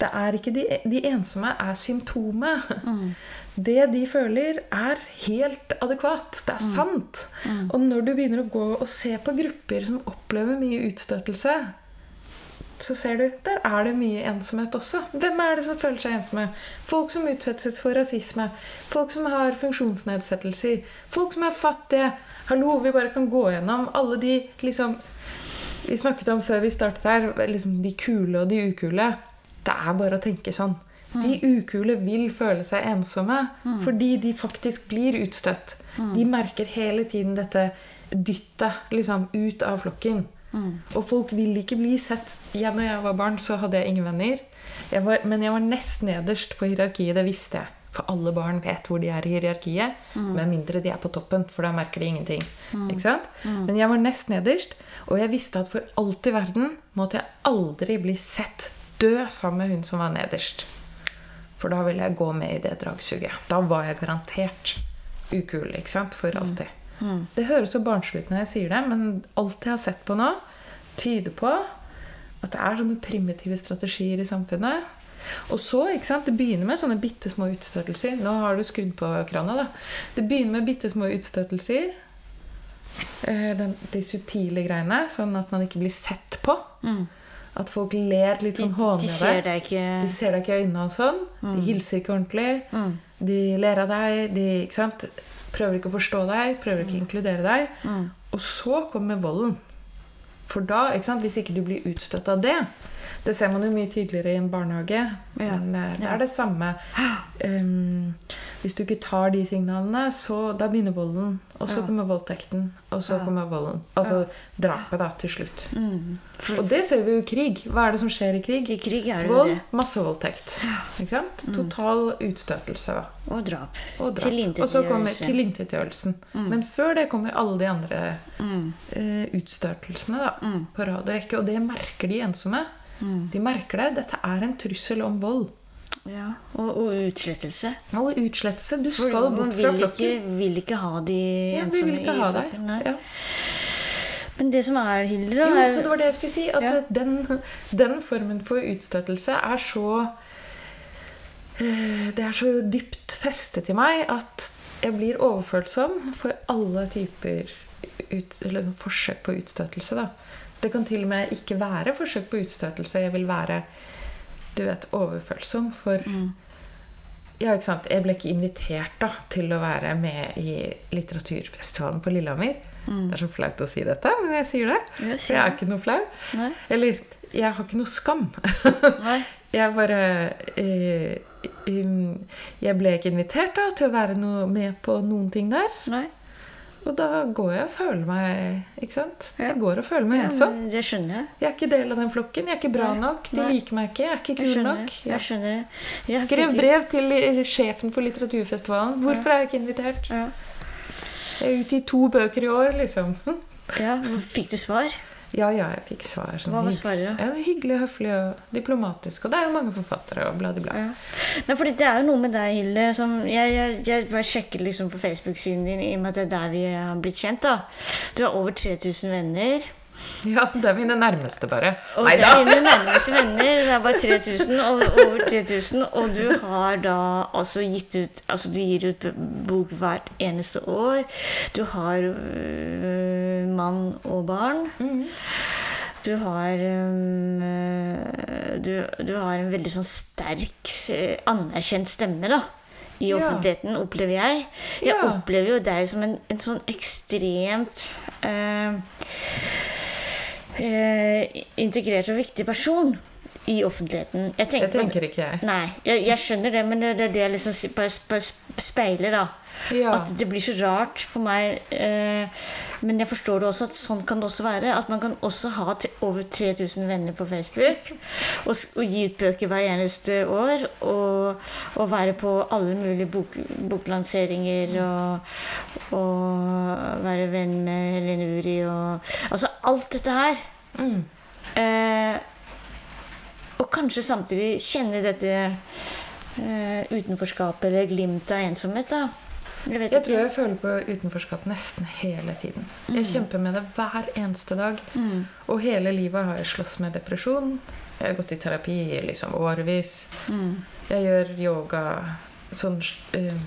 Det er ikke de, de ensomme er symptomet. Det de føler, er helt adekvat. Det er sant. Og når du begynner å gå og se på grupper som opplever mye utstøtelse, så ser du der er det mye ensomhet også. Hvem er det som føler seg ensomme? Folk som utsettes for rasisme. Folk som har funksjonsnedsettelser. Folk som er fattige. Hallo, vi bare kan gå gjennom alle de liksom Vi snakket om før vi startet her, liksom de kule og de ukule. Det er bare å tenke sånn. De ukule vil føle seg ensomme fordi de faktisk blir utstøtt. De merker hele tiden dette dyttet liksom, ut av flokken. Og folk vil ikke bli sett. Jeg, når jeg var barn, så hadde jeg ingen venner. Jeg var, men jeg var nest nederst på hierarkiet. Det visste jeg. For alle barn vet hvor de er i hierarkiet. Med mindre de er på toppen, for da merker de ingenting. Men jeg var nest nederst, og jeg visste at for alt i verden måtte jeg aldri bli sett dø sammen med hun som var nederst. For da ville jeg gå med i det dragsuget. Da var jeg garantert ukul, ikke sant? For alltid. Det høres så barnslig ut når jeg sier det, men alt jeg har sett på nå, tyder på at det er sånne primitive strategier i samfunnet. Og så, ikke sant, Det begynner med sånne bitte små utstøtelser. Nå har du skrudd på krana. da. Det begynner med bitte små utstøtelser. Eh, Den, de subtile greiene, sånn at man ikke blir sett på. At folk ler litt De, sånn hånlig av deg. ikke De ser deg ikke i øynene og sånn. De hilser ikke ordentlig. Mm. De ler av deg. De ikke sant? prøver ikke å forstå deg, prøver ikke å inkludere deg. Og så kommer volden. For da, ikke sant, hvis ikke du blir utstøtt av det, Det ser man jo mye tydeligere i en barnehage. Ja. Men eh, det er det samme. Um, hvis du ikke tar de signalene, så da begynner volden. Og så kommer voldtekten. Og så kommer volden. Altså drapet, da, til slutt. Mm. Og det ser vi jo i krig. Hva er det som skjer i krig? I krig er det Vold, det. massevoldtekt. Ikke sant? Total utstøtelse. da. Og drap. Og drap. Og så kommer tilintetgjørelsen. Mm. Men før det kommer alle de andre Mm. uh, utstøtelsene da, på rad og rekke. Og det merker de ensomme. Mm. De merker det. Dette er en trussel om vold. Ja. Og, og utslettelse. Og utslettelse. Du skal bort fra flokken. ikke, vil ikke ha de Ja, vi ensomme i flokken. Nei. Ja. Men det som er, Hilder da Jo, er, så det var det jeg skulle si. At Ja. den, den formen for utstøtelse er så eh, Det er så dypt festet i meg at jeg blir overfølsom for alle typer ut, sånn forsøk på utstøtelse. Da. Det kan til og med ikke være forsøk på utstøtelse. Jeg vil være du vet, overfølsom for Ja, ikke sant? Jeg ble ikke invitert da, til å være med i litteraturfestivalen på Lillehammer. Det er så flaut å si dette, men jeg sier det. Ja, si For jeg er ikke noe flau. Nei. Eller jeg har ikke noe skam. Jeg bare eh, Jeg ble ikke invitert da, til å være noe med på noen ting der. Nei. Og da går jeg og føler meg Ikke sant? Jeg går og føler meg ensom. Ja, det skjønner jeg. Jeg er ikke del av den flokken. Jeg er ikke bra nok. De liker meg ikke. Jeg er ikke kul jeg nok. Ja. jeg skjønner det. Jeg Skrev brev til eh, sjefen for litteraturfestivalen. Hvorfor er jeg ikke invitert? Ja. Jeg er ute i to bøker i år, liksom. ja. Fikk du svar? Ja, ja, jeg fikk svar. sånn Hva var svaret? Ja, hyggelig, høflig og diplomatisk. Og det er jo mange forfattere og bladi bla, bla. Ja. Nei, fordi det er jo noe med deg, Hilde, som jeg, jeg, jeg bare sjekket liksom på Facebook-siden din, i og med at det er der vi har blitt kjent. da. Du har over 3000 venner. Ja, det er mine nærmeste, bare. Og Nei det er dine nærmeste venner. Det er bare 3000, og over 3000. Og du har da altså gitt ut Altså du gir ut bok hvert eneste år. Du har øh, mann og barn. Du har øh, du, du har en veldig sånn sterk, øh, anerkjent stemme, da. I Ja. offentligheten, opplever jeg. Jeg Ja. opplever jo deg som en, en sånn ekstremt øh, eh, integrert og viktig person i offentligheten. Jeg tenker, Det tenker ikke jeg. Nei, jeg, jeg skjønner det, men det det er det jeg liksom speiler, da. Ja. At det blir så rart for meg. Eh, men jeg forstår det også at sånn kan det også være. At man kan også ha over 3000 venner på Facebook. Og, og gi ut bøker hver eneste år. Og, og være på alle mulige bok, boklanseringer. Og, og være venn med Helene Uri og Altså alt dette her. Mm. Eh, og kanskje samtidig kjenne dette eh, utenforskapet eller glimt av ensomhet. da. Jeg Jeg tror jeg føler på utenforskap nesten hele tiden. Jeg kjemper med det hver eneste dag. Mm. Og hele livet har jeg slåss med depresjon. Jeg har gått i terapi i liksom årevis. Mm. Jeg gjør yoga sånn uh,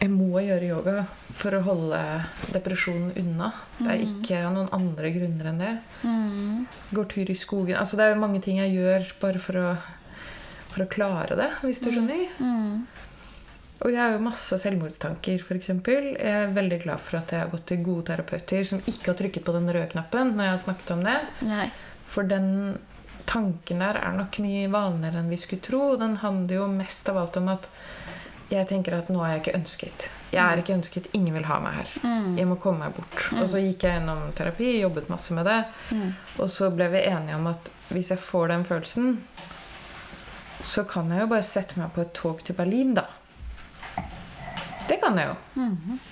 Jeg må gjøre yoga for å holde depresjonen unna. Det er ikke noen andre grunner enn det. Mm. Går tur i skogen Altså Det er jo mange ting jeg gjør bare for å, for å klare det, hvis du skjønner. Mm. Og jeg har jo masse selvmordstanker, f.eks. Jeg er veldig glad for at jeg har gått til gode terapeuter som ikke har trykket på den røde knappen når jeg har snakket om det. Nei. For den tanken der er nok mye vanligere enn vi skulle tro. Den handler jo mest av alt om at jeg tenker at nå er jeg ikke ønsket. Jeg er ikke ønsket, ingen vil ha meg her. Jeg må komme meg bort. Og så gikk jeg gjennom terapi, jobbet masse med det. Og så ble vi enige om at hvis jeg får den følelsen, så kan jeg jo bare sette meg på et tog til Berlin, da. Det kan jeg jo.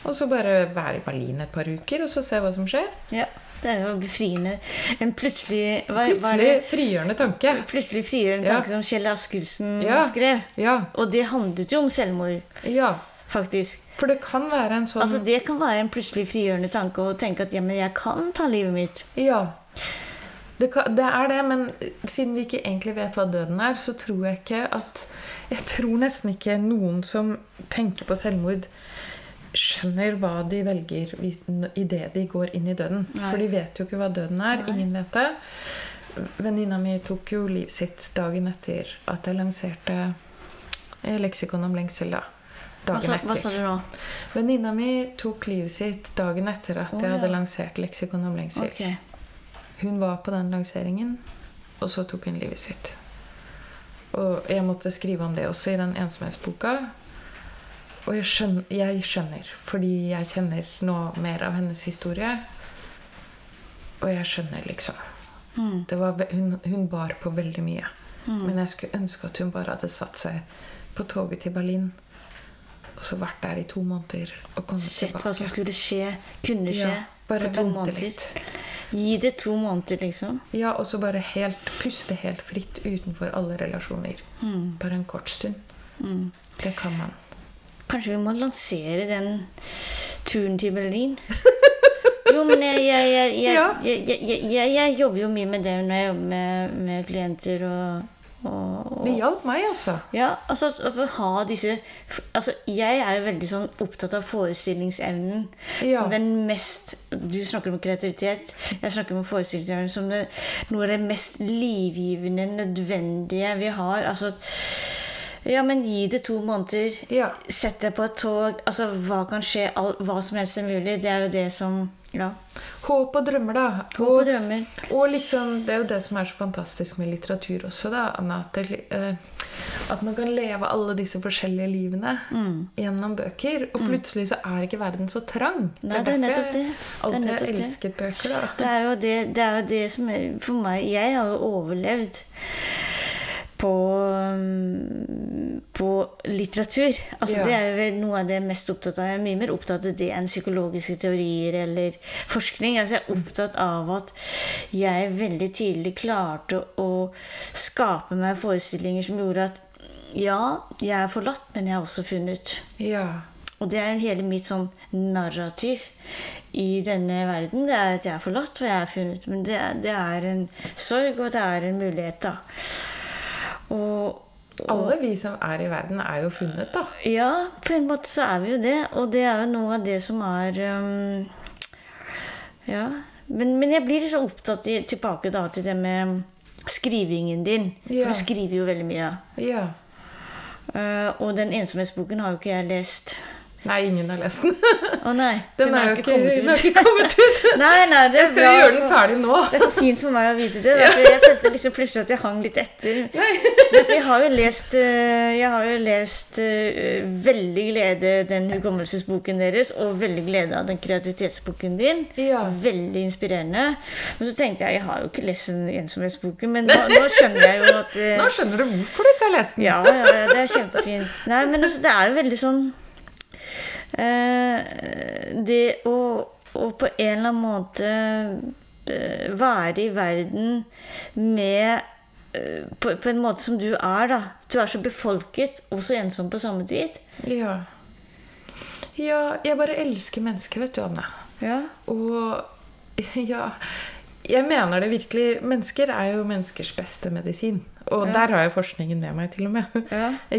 Og så bare være i Berlin et par uker, og så se hva som skjer. Ja. Det er jo befriende. En plutselig hva, Plutselig frigjørende tanke. Plutselig frigjørende Ja. tanke som Kjell Askildsen Ja. skrev. Ja, Og det handlet jo om selvmord, ja. faktisk. For det kan være en sånn Altså Det kan være en plutselig frigjørende tanke å tenke at ja, men jeg kan ta livet mitt. Ja. Det, kan, det er det, men siden vi ikke egentlig vet hva døden er, så tror jeg ikke at Jeg tror nesten ikke noen som tenker på selvmord, skjønner hva de velger idet de går inn i døden. Nei. For de vet jo ikke hva døden er. Nei. Ingen vet det. Venninna mi tok jo livet sitt dagen etter at jeg lanserte eh, leksikon om lengsel. da. Hva Dagen sa, etter. hva sa du nå? Venninna mi tok livet sitt dagen etter at oh, jeg hadde ja. lansert leksikon om lengsel. Okay. Hun var på den lanseringen, og så tok hun livet sitt. Og jeg måtte skrive om det også i den ensomhetsboka. Og jeg skjønner, jeg skjønner, fordi jeg kjenner nå mer av hennes historie. Og jeg skjønner, liksom. Mm. Det var, hun, hun bar på veldig mye. Men jeg skulle ønske at hun bare hadde satt seg på toget til Berlin. Og så vært der i to måneder. Og kommet Sett hva som skulle skje, kunne skje, Ja, bare på to måneder. litt. Gi det to måneder, liksom. Ja, og så bare helt puste helt fritt utenfor alle relasjoner. Mm. Bare en kort stund. Det kan man. Kanskje vi må lansere den turen til Berlin? Jo, men jeg, jeg, jeg, jeg jobber jo mye med det når jeg jobber med, med klienter og, og, Det hjalp meg, altså. Ja, altså å ha disse altså, Jeg er jo veldig sånn opptatt av forestillingsevnen Ja. som den mest Du snakker om kreativitet. Jeg snakker om forestillingsevnen som det, noe av det mest livgivende, nødvendige vi har. Altså Ja, men gi det to måneder. Ja. Sett deg på et tog. Altså, hva kan skje? All, hva som helst er mulig. Det er jo det som Ja. Håp og drømmer, da. Håp og drømmer. Og liksom, det er jo det som er så fantastisk med litteratur også, da, Anna. At, det, uh, at man kan leve alle disse forskjellige livene Mm. gjennom bøker. Og plutselig så er ikke verden så trang. Nei, det er nettopp det. jeg Det er alltid har det. elsket bøker, da. Det er jo det, det, er jo det som er For meg Jeg har jo overlevd på, på litteratur. Altså Ja. Det er jo noe av det jeg er mest opptatt av. Jeg er mye mer opptatt av det enn psykologiske teorier eller forskning. Altså Jeg er opptatt av at jeg veldig tidlig klarte å skape meg forestillinger som gjorde at ja, jeg er forlatt, men jeg er også funnet. Ja. Og det er hele mitt sånn narrativ i denne verden. Det er at jeg er forlatt, og jeg er funnet. Men det er, det er en sorg, og det er en mulighet, da. Og, og Alle vi som er i verden, er jo funnet, da. ja, på en måte så er vi jo det. Og det er jo noe av det som er um, Ja. Men, men jeg blir så opptatt i, tilbake da til det med skrivingen din. Ja. For du skriver jo veldig mye. Ja. Uh, og den ensomhetsboken har jo ikke jeg lest. Nei, ingen har lest den. Å nei, Den, er jo ikke, den har ikke kommet ut. Nei, nei, det er Jeg skal bra gjøre den ferdig nå. Det er for fint for meg å vite det. da, Jeg følte liksom plutselig at jeg hang litt etter. Nei. Jeg har jo lest, eh, har jo lest uh, veldig glede den hukommelsesboken deres, og veldig glede av den kreativitetsboken din. Ja. Veldig inspirerende. Men så tenkte jeg jeg har jo ikke lest den ensomhetsboken, men nå, nå skjønner jeg jo at uh, Nå skjønner du hvorfor du ikke har lest den. ja, ja, ja, det er kjempefint. Nei, men altså, det er jo veldig sånn Det å, å på en eller annen måte eh, være i verden med eh, på, på en måte som du er, da. Du er så befolket og så ensom på samme tid. Ja. ja, jeg bare elsker mennesker, vet du, Anne. Ja. Og ja Jeg mener det virkelig. Mennesker er jo menneskers beste medisin. Og der har jeg forskningen med meg, til og med. Ja.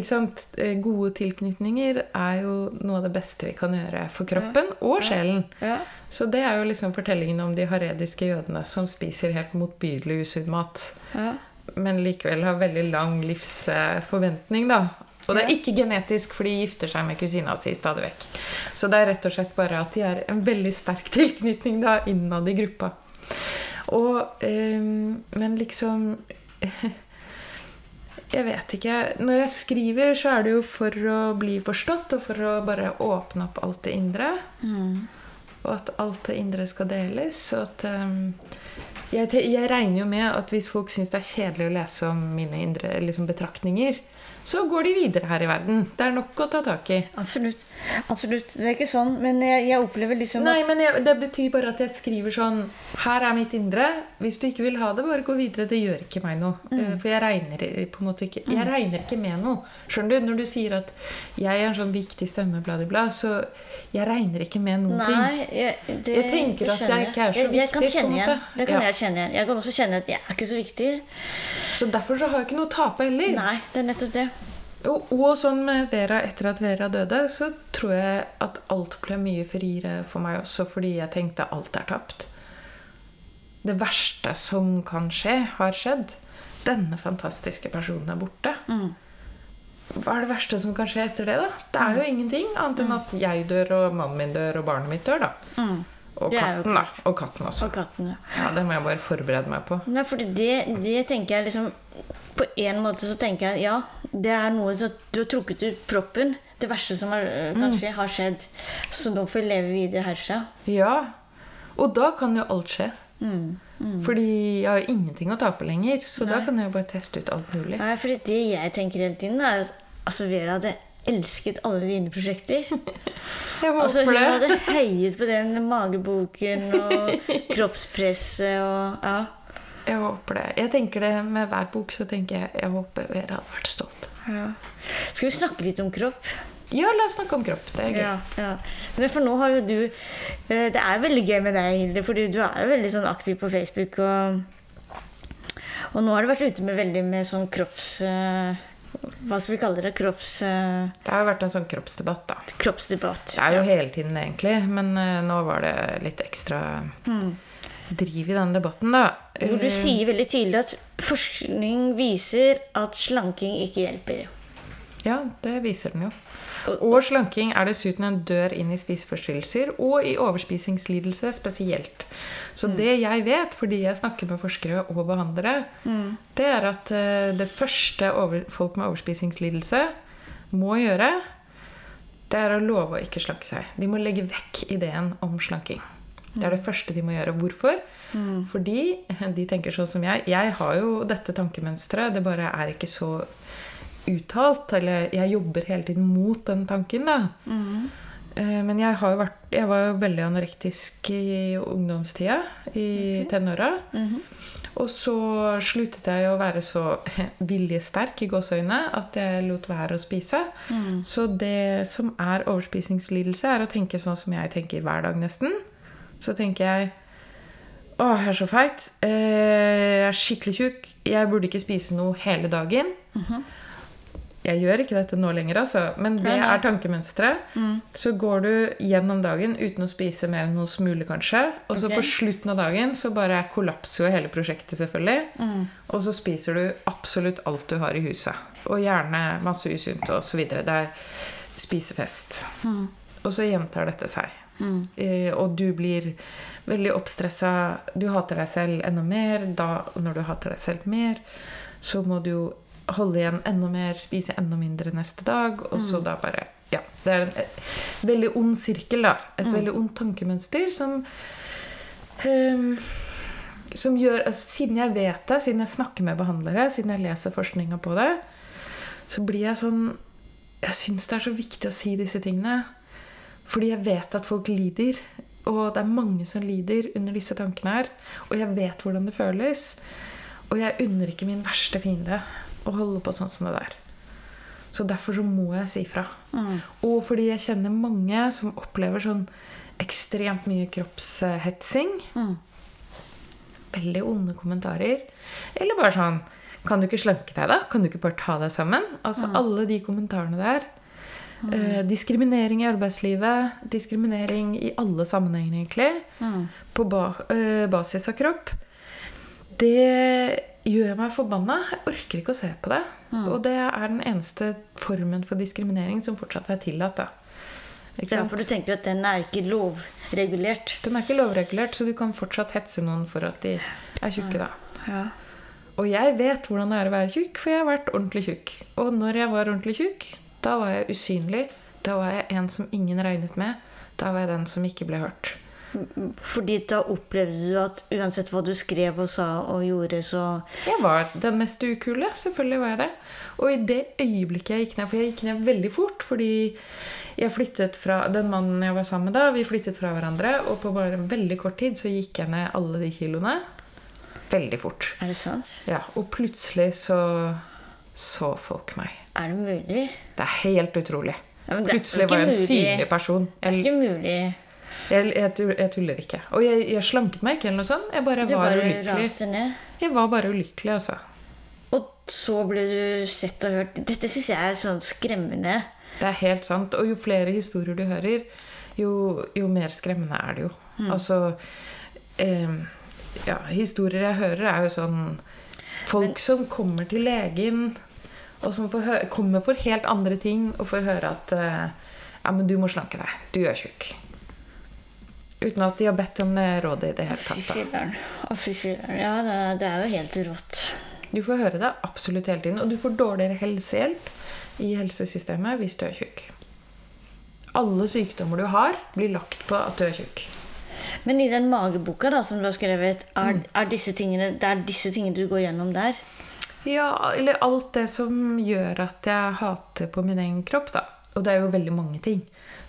Eh, Gode tilknytninger er jo noe av det beste vi kan gjøre for kroppen og sjelen. Ja. Så det er jo liksom fortellingen om de harediske jødene som spiser helt motbydelig usunn mat, Ja. men likevel har veldig lang livsforventning, da. Og det er ikke genetisk, for de gifter seg med kusina si stadig vekk. Så det er rett og slett bare at de har en veldig sterk tilknytning da, innad i gruppa. Og, ehm, men liksom Jeg vet ikke. Når jeg skriver, så er det jo for å bli forstått, og for å bare åpne opp alt det indre. Og at alt det indre skal deles. Og at ehm, jeg, jeg regner jo med at hvis folk syns det er kjedelig å lese om mine indre liksom, betraktninger, så går de videre her i verden. Det er nok å ta tak i. Absolutt. Absolutt. Det er ikke sånn, men jeg, jeg opplever liksom Nei, men jeg, Det betyr bare at jeg skriver sånn Her er mitt indre. Hvis du ikke vil ha det, bare gå videre. Det gjør ikke meg noe. Mm. For jeg regner på en måte ikke Jeg regner ikke med noe. Skjønner du? Når du sier at jeg er en sånn viktig stemme, bla, bla, bla, så jeg regner ikke med noen ting. Jeg, det, Jeg tenker at jeg ikke er så viktig. Kan kjenne igjen. Det kan Ja. jeg kjenne igjen. Jeg kan også kjenne at jeg er ikke så viktig. Så derfor så har jeg ikke noe å tape heller. Nei, det er nettopp det. Og, og sånn med Vera etter at Vera døde, så tror jeg at alt ble mye friere for meg også, fordi jeg tenkte alt er tapt. Det verste som kan skje, har skjedd. Denne fantastiske personen er borte. Hva er det verste som kan skje etter det, da? Det er jo ingenting annet enn at jeg dør, og mannen min dør, og barnet mitt dør, da. Og Det katten, da. Og katten også. Og katten, ja. Ja, Det må jeg bare forberede meg på. Nei, for det, det tenker jeg liksom På en måte så tenker jeg ja, det er noe som Du har trukket ut proppen. Det verste som har, Mm. kanskje har skjedd. Så nå får vi leve videre herfra. Ja. Og da kan jo alt skje. Mm. Fordi jeg har ingenting å tape lenger. Så da kan jeg bare teste ut alt mulig. Nei, for det jeg tenker hele tiden, er altså, Vera hadde elsket alle dine prosjekter. Jeg Altså, hun håper det. hadde heiet på den mageboken og kroppspresset og Ja. Jeg håper det. Jeg tenker det Med hver bok så tenker jeg jeg håper Vera hadde vært stolt. ja. Skal vi snakke litt om kropp? Ja, la oss snakke om kropp. Det er gøy. Ja, ja. Men for nå har jo du eh, Det er veldig gøy med deg, Hilde, for du er jo veldig sånn aktiv på Facebook. Og, og nå har du vært ute med veldig med sånn kropps... Hva skal vi kalle det? Kropps, eh, Det har jo vært en sånn kroppsdebatt, da. kroppsdebatt. Det er jo hele tiden, egentlig. Men uh, nå var det litt ekstra driv i den debatten, da. Hvor du Eh, sier veldig tydelig at forskning viser at slanking ikke hjelper. Ja, det viser den jo. Og slanking er dessuten en dør inn i spiseforstyrrelser og i overspisingslidelse spesielt. Så det jeg vet, fordi jeg snakker med forskere og behandlere, det er at eh, det første over, folk med overspisingslidelse må gjøre, det er å love å ikke slanke seg. De må legge vekk ideen om slanking. Det er det første de må gjøre. Hvorfor? Fordi de tenker sånn som jeg. Jeg har jo dette tankemønsteret. Det bare er ikke så uttalt. Eller jeg jobber hele tiden mot den tanken, da. Mm. Men jeg, har jo vært, jeg var jo veldig anorektisk i ungdomstida, i tenåra. Og så sluttet jeg å være så viljesterk i gåseøynene at jeg lot være å spise. Så det som er overspisingslidelse, er å tenke sånn som jeg tenker hver dag, nesten. Så tenker jeg Å, jeg er så feit. Eh, Jeg er skikkelig tjukk. Jeg burde ikke spise noe hele dagen. Jeg gjør ikke dette nå lenger, altså. Men det er tankemønsteret. Så går du gjennom dagen uten å spise mer enn noen smule, kanskje. Og så okay. på slutten av dagen så bare kollapser jo hele prosjektet, selvfølgelig. Og så spiser du absolutt alt du har i huset. Og gjerne masse usunt og så videre. Det er spisefest. Og så gjentar dette seg. Eh, og du blir veldig oppstressa. Du hater deg selv enda mer. Da, når du hater deg selv mer, så må du jo holde igjen enda mer, spise enda mindre neste dag. Og så da bare Ja. Det er en et, veldig ond sirkel, da. Et veldig ondt tankemønster som um, som gjør, altså, Siden jeg vet det, siden jeg snakker med behandlere, siden jeg leser forskninga på det, så blir jeg sånn Jeg syns det er så viktig å si disse tingene. Fordi jeg vet at folk lider. Og det er mange som lider under disse tankene her. Og jeg vet hvordan det føles. Og jeg unner ikke min verste fiende å holde på sånn som det der. Så derfor så må jeg si fra. Og fordi jeg kjenner mange som opplever sånn ekstremt mye kroppshetsing. Veldig onde kommentarer. Eller bare sånn Kan du ikke slanke deg, da? Kan du ikke bare ta deg sammen? Altså alle de kommentarene der. Eh, diskriminering i arbeidslivet. Diskriminering i alle sammenhenger, egentlig. På ba eh, basis av kropp. Det gjør meg forbanna. Jeg orker ikke å se på det. Og det er den eneste formen for diskriminering som fortsatt er tillatt. Ja, for du tenker at den er ikke lovregulert. Den er ikke lovregulert, så du kan fortsatt hetse noen for at de er tjukke. da. Ja. Og jeg vet hvordan det er å være tjukk, for jeg har vært ordentlig tjukk. Og når jeg var ordentlig tjukk, da var jeg usynlig. Da var jeg en som ingen regnet med. Da var jeg den som ikke ble hørt. Fordi da opplevde du at uansett hva du skrev og sa og gjorde, så Jeg var den mest ukule. Selvfølgelig var jeg det. Og i det øyeblikket jeg gikk ned For jeg gikk ned veldig fort fordi jeg flyttet fra den mannen jeg var sammen med da, vi flyttet fra hverandre, og på bare veldig kort tid så gikk jeg ned alle de kiloene. Veldig fort. Er det sant? Ja, og plutselig så så folk meg. Er det mulig? Det er helt utrolig. Ja, det er Plutselig var jeg en synlig person. Det er ikke mulig. Jeg, jeg, jeg tuller ikke. Og jeg, jeg slanket meg ikke, eller noe sånt. Jeg bare Du var bare ulykkelig. ned. Jeg var bare ulykkelig, altså. Og så ble du sett og hørt. Dette syns jeg er sånn skremmende. Det er helt sant. Og jo flere historier du hører, jo, jo mer skremmende er det jo. Mm. Altså eh, Ja, historier jeg hører, er jo sånn Folk som kommer til legen, og som kommer for helt andre ting, og får høre at eh, Ja, men du må slanke deg. Du er tjukk. Uten at de har bedt om det rådet i det hele tatt. filler'n. Å, fy filler'n. Ja, det, det er jo helt rått. Du får høre det absolutt hele tiden. Og du får dårligere helsehjelp i helsesystemet hvis du er tjukk. Alle sykdommer du har, blir lagt på at du er tjukk. Men i den mageboka da, som du har skrevet, er, Mm. er disse tingene, det er disse tingene du går gjennom der? Ja, eller alt det som gjør at jeg hater på min egen kropp, da. Og det er jo veldig mange ting.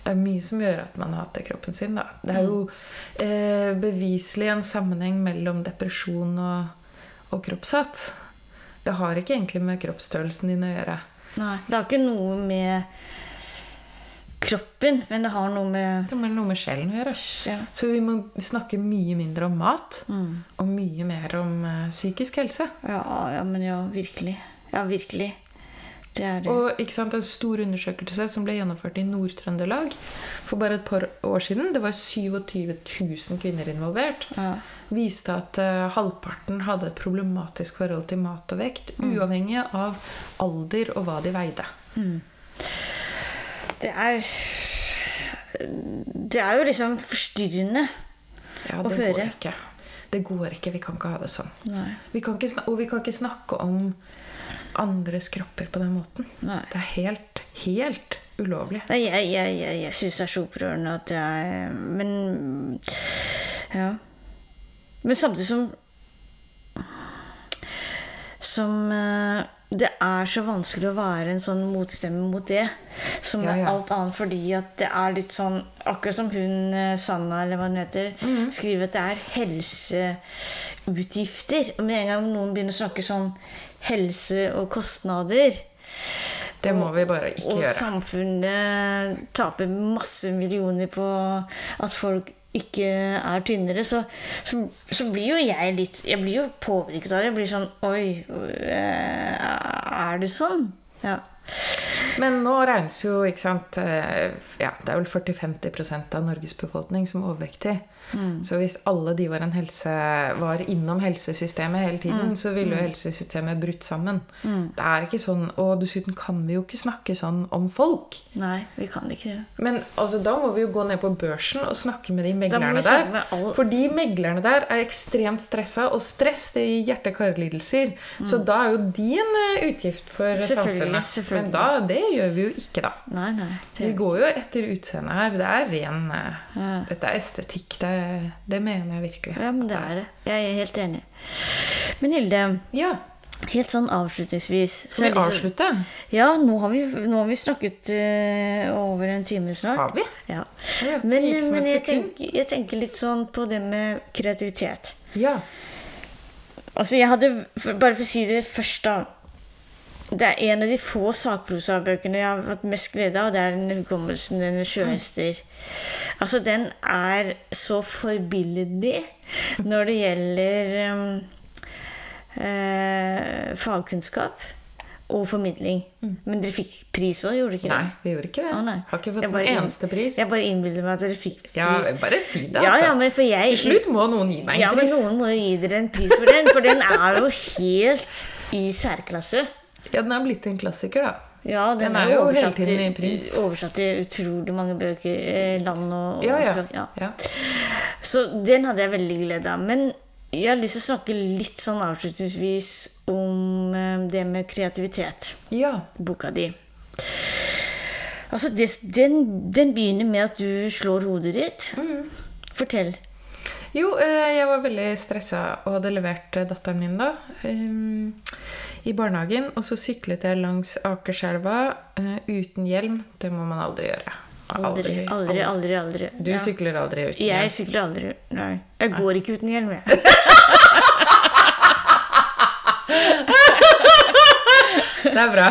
Det er mye som gjør at man hater kroppen sin, da. Det er jo eh, beviselig en sammenheng mellom depresjon og, og kroppshatt. Det har ikke egentlig med kroppsstørrelsen din å gjøre. Nei. Det har ikke noe med kroppen, men det har noe med Det har noe med sjelen å gjøre. ja. Så vi må snakke mye mindre om mat, og mye mer om eh, psykisk helse. Ja, ja, men ja, virkelig. Ja, virkelig. Det det. Og sant, En stor undersøkelse som ble gjennomført i Nord-Trøndelag for bare et par år siden, det var 27 000 kvinner involvert, Ja. viste at uh, halvparten hadde et problematisk forhold til mat og vekt, uavhengig av alder og hva de veide. Det er Det er jo liksom forstyrrende. Ja, Å det føre. går ikke. Det går ikke. Vi kan ikke ha det sånn. Vi og vi kan ikke snakke om andres kropper på den måten. Nei. Det er helt, helt ulovlig. Nei, jeg, jeg, jeg, jeg syns det er så opprørende at jeg Men Ja. Men samtidig som Som eh, det er så vanskelig å være en sånn motstemme mot det. Som Ja, ja. alt annet, fordi at det er litt sånn Akkurat som hun eh, Sanna, eller hva hun heter, Mhm. skriver at det er helseutgifter. Og med en gang noen begynner å snakke sånn helse og kostnader Det må vi bare ikke og gjøre. samfunnet taper masse millioner på at folk ikke er tynnere, så, så, så blir jo jeg litt Jeg blir jo påvirket av det. Jeg blir sånn Oi, er det sånn? Ja. Men nå regnes jo, ikke sant eh, ja, Det er vel 40-50% av Norges befolkning som er overvektig. Mm. Så hvis alle de var, en helse, var innom helsesystemet hele tiden, Mm. så ville jo helsesystemet brutt sammen. Det er ikke sånn, Og dessuten kan vi jo ikke snakke sånn om folk. Nei, vi kan ikke det. Men altså, da må vi jo gå ned på børsen og snakke med de meglerne der. All... For Fordi meglerne der er ekstremt stressa, og stress det gir hjerte-karlidelser. Så da er jo de en eh, utgift for Mm. Selvfølgelig, samfunnet. selvfølgelig. Men da, det gjør vi jo ikke, da. Nei, nei. Vi går jo etter utseendet her. Det er ren eh, Ja. Dette er estetikk. Det, det mener jeg virkelig. ja, men det er det. Jeg er helt enig. Men Hilde, Ja. helt sånn avslutningsvis Skal vi så, avslutte? Ja, nå har vi, nå har vi snakket uh, over en time snart. Har vi? Ja. Ja, Men, men jeg, tenker, jeg tenker litt sånn på det med kreativitet. Ja. Altså, jeg hadde, Bare for å si det først, da. Det er en av de få sakprosabøkene jeg har hatt mest glede av. Det er den hukommelsen, denne sjøhester. Altså, den er så forbilledlig når det gjelder um, eh, fagkunnskap og formidling. Men dere fikk pris òg, gjorde dere ikke det? Nei, vi gjorde ikke det. Å. Har ikke fått en eneste pris. Jeg bare innbiller meg at dere fikk pris. Ja, bare si det, altså. ja, men for jeg Til slutt må noen gi meg en Ja, en men noen må gi dere en pris for den, for den er jo helt i særklasse. Ja, den er blitt en klassiker, da. Ja, den, Den er jo oversatt til, oversatt til utrolig mange bøker, eh, land og, og Ja, ja. språk, ja. Så den hadde jeg veldig glede av. Men jeg har lyst til å snakke litt sånn avslutningsvis om eh, det med kreativitet. ja. Boka di. Altså, det, den, den begynner med at du slår hodet ditt. Mm. Fortell. Jo, eh, jeg var veldig stressa og hadde levert eh, datteren min da em, i barnehagen. Og så syklet jeg langs Akerselva uh, uten hjelm. Det må man aldri gjøre. Aldri, aldri, aldri. aldri. Du Ja. sykler aldri uten hjelm? Jeg sykler aldri. Nei. Jeg går ikke uten hjelm, jeg. Det er bra.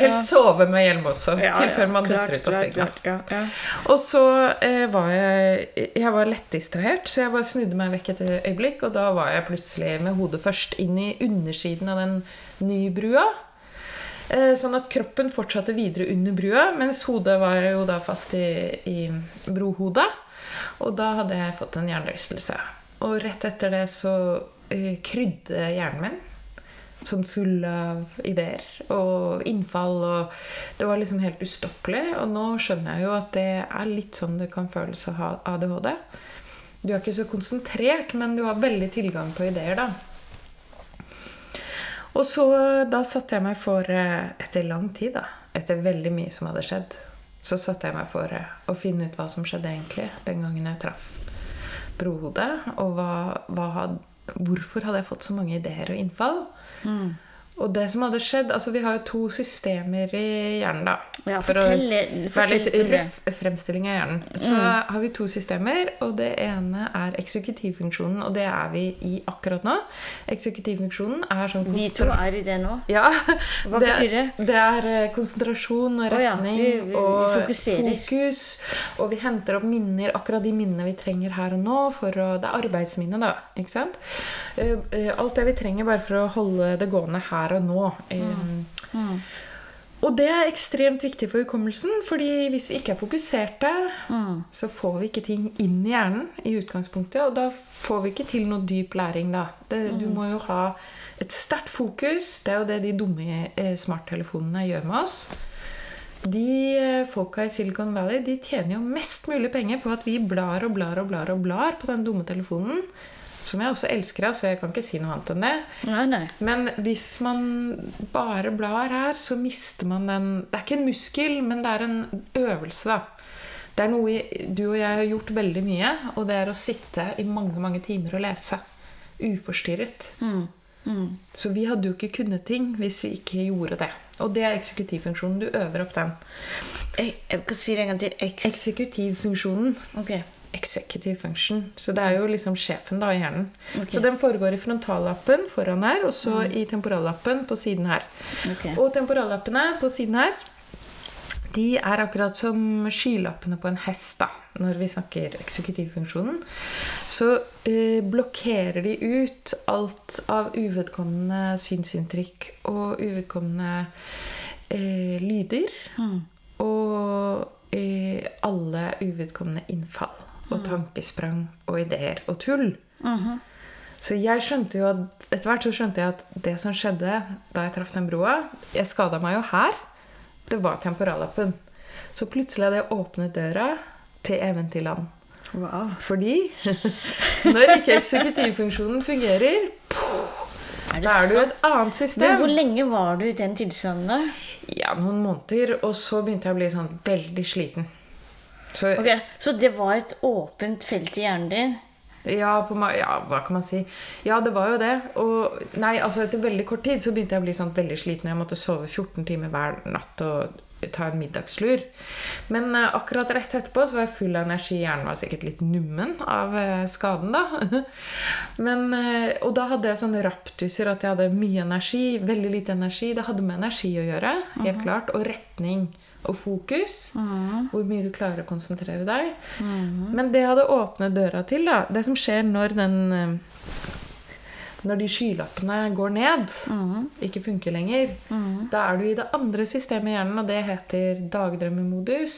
Helst sove med hjelm også, Ja, tilfelle man klart, detter ut av senga. Ja, ja. Og så eh, var jeg Jeg var lett distrahert, så jeg bare snudde meg vekk et øyeblikk, og da var jeg plutselig med hodet først inn i undersiden av den nybrua. brua, sånn at kroppen fortsatte videre under brua, mens hodet var jo da fast i, i brohodet. Og da hadde jeg fått en hjernerystelse. Og rett etter det så eh, krydde hjernen min. Sånn full av ideer og innfall. Og det var liksom helt ustoppelig. Og nå skjønner jeg jo at det er litt sånn det kan føles å ha ADHD. Du er ikke så konsentrert, men du har veldig tilgang på ideer, da. Og så da satte jeg meg for, eh, etter lang tid, da, etter veldig mye som hadde skjedd, så satte jeg meg for eh, å finne ut hva som skjedde egentlig den gangen jeg traff brohodet. Og hva, hva hvorfor hadde jeg fått så mange ideer og innfall. Mm. Og det som hadde skjedd altså Vi har jo to systemer i hjernen, da. Ja, for å være litt røff fremstilling av hjernen. Så har vi to systemer, og det ene er eksekutivfunksjonen. Og det er vi i akkurat nå. Eksekutivfunksjonen er sånn Vi to er i det nå. ja, Hva betyr det? Det er eh, konsentrasjon og ja, retning vi- vi- vi og fokus. Og vi henter opp minner, akkurat de minnene vi trenger her og nå. For å, det er arbeidsminne, da. ikke sant? Eh, eh, Alt det vi trenger bare for å holde det gående her og nå. Eh, Og det er ekstremt viktig for hukommelsen, fordi hvis vi ikke er fokuserte, så får vi ikke ting inn i hjernen i utgangspunktet, og da får vi ikke til noe dyp læring, da. Det, Du må jo ha et sterkt fokus. Det er jo det de dumme eh, smarttelefonene gjør med oss. De eh, folka i Silicon Valley de tjener jo mest mulig penger på at vi blar og blar og blar og blar på den dumme telefonen. Som jeg også elsker av, så jeg kan ikke si noe annet enn det. Nei, nei. Men hvis man bare blar her, så mister man den Det er ikke en muskel, men det er en øvelse, da. Det er noe du og jeg har gjort veldig mye, og det er å sitte i mange, mange timer og lese. Uforstyrret. Så vi hadde jo ikke kunnet ting hvis vi ikke gjorde det. Og det er eksekutivfunksjonen. Du øver opp den. Jeg, jeg kan si det en gang til. Eks Eksekutivfunksjonen. Ok. Executive function. Så det er jo liksom sjefen da i hjernen. Okay. Så den foregår i frontallappen foran her, og så i temporallappen på siden her. Okay. Og temporallappene på siden her, de er akkurat som skylappene på en hest, da, når vi snakker eksekutivfunksjonen. Så eh, blokkerer de ut alt av uvedkommende synsinntrykk og uvedkommende eh, lyder. Og eh, alle uvedkommende innfall og tankesprang og ideer og tull. Så jeg skjønte jo at etter hvert så skjønte jeg at det som skjedde da jeg traff den broa Jeg skada meg jo her. Det var temporallappen. Så plutselig hadde jeg åpnet døra til Eventyrland. Wow. Fordi når ikke eksekutivfunksjonen fungerer, Er da er du i et annet Men system. hvor lenge var du i den tilstanden? da? Ja, noen måneder, og så begynte jeg å bli sånn veldig sliten. Så Ok, Så det var et åpent felt i hjernen din? Ja, på, ja, hva kan man si? Ja, det var jo det. Og nei, altså etter veldig kort tid så begynte jeg å bli sånn veldig sliten. Jeg måtte sove 14 timer hver natt og ta en middagslur. Men uh, akkurat rett etterpå så var jeg full av energi. Hjernen var sikkert litt nummen av uh, skaden, da. Men, uh, og da hadde jeg sånne raptuser at jeg hadde mye energi, veldig lite energi. Det hadde med energi å gjøre, helt klart. Og retning og fokus. Hvor mye du klarer å konsentrere deg. Men det hadde åpnet døra til, da. Det som skjer når den eh, Når de skylappene går ned, ikke funker lenger, da er du i det andre systemet i hjernen, og det heter dagdrømmemodus.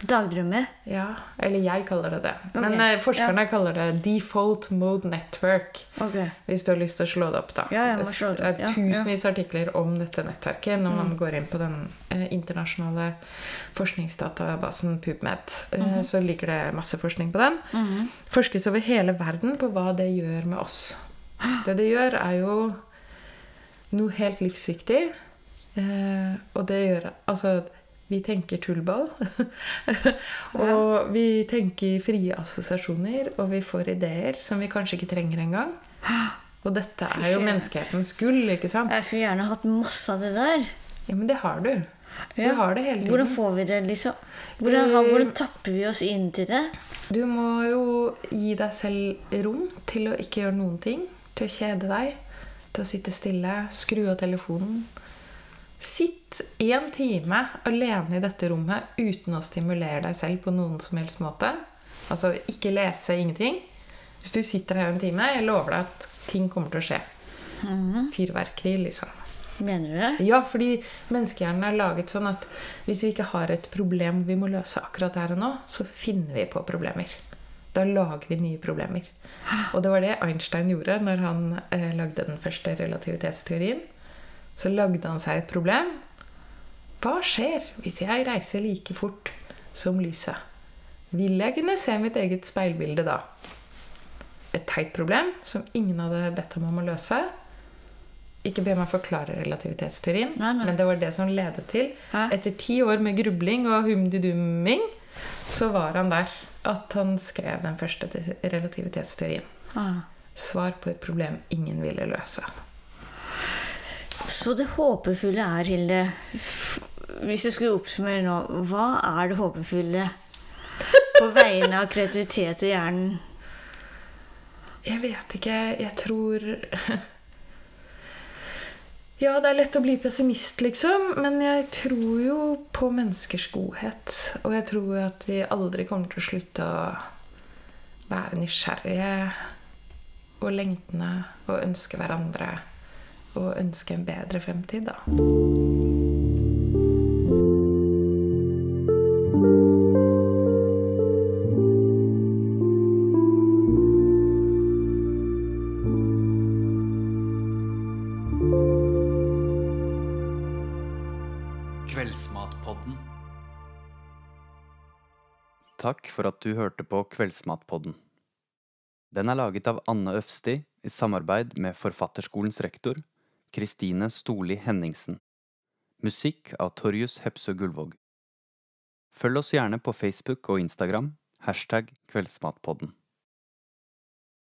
Dagdrømme? Ja, eller jeg kaller det det. Men Ok, eh, forskerne kaller det default mode network. Okay. Hvis du har lyst til å slå det opp, da. Ja, det opp, er tusenvis av artikler om dette nettverket når Mm. man går inn på den eh, internasjonale forskningsdatabasen PubMed. Eh, Mhm. Så ligger det masse forskning på den. Forskes over hele verden på hva det gjør med oss. Det det gjør, er jo noe helt livsviktig. Eh, og det gjør altså vi tenker tullball. og vi tenker frie assosiasjoner, og vi får ideer som vi kanskje ikke trenger engang. Og dette er jo menneskehetens gull, ikke sant? Jeg skulle gjerne hatt masse av det der. Ja, men det har du. Du Ja. har det hele Hvordan får vi det, liksom? Hvordan, hvordan tapper vi oss inn til det? Du må jo gi deg selv rom til å ikke gjøre noen ting. Til å kjede deg. Til å sitte stille. Skru av telefonen. Sitt én time alene i dette rommet uten å stimulere deg selv på noen som helst måte. Altså ikke lese ingenting. Hvis du sitter her en time, jeg lover deg at ting kommer til å skje. Fyrverkeri, liksom. Mener du det? Ja, fordi menneskehjernen er laget sånn at hvis vi ikke har et problem vi må løse akkurat her og nå, så finner vi på problemer. Da lager vi nye problemer. Og det var det Einstein gjorde når han eh, lagde den første relativitetsteorien. Så lagde han seg et problem. Hva skjer hvis jeg reiser like fort som lyset? Vil jeg kunne se mitt eget speilbilde da? Et teit problem som ingen hadde bedt ham om å løse. Ikke be meg forklare relativitetsteorien, Nei, nei. men det var det som ledet til. Hæ? Etter ti år med grubling og humdidumming, så var han der at han skrev den første relativitetsteorien. Ah. Svar på et problem ingen ville løse. Så det håpefulle er, Hilde Hvis du skulle oppsummere nå, hva er det håpefulle på vegne av kreativitet og hjernen? Jeg vet ikke. Jeg tror Ja, det er lett å bli pessimist, liksom, men jeg tror jo på menneskers godhet. Og jeg tror at vi aldri kommer til å slutte å være nysgjerrige og lengtende og ønske hverandre og ønske en bedre fremtid, da. Kveldsmatpodden. Takk for at du hørte på Kveldsmatpodden. Den er laget av Anne Øfsti i samarbeid med Forfatterskolens rektor, Kristine Storli Henningsen. Musikk av Torjus Hepsø Gullvåg. Følg oss gjerne på Facebook og Instagram, hashtag Kveldsmatpodden.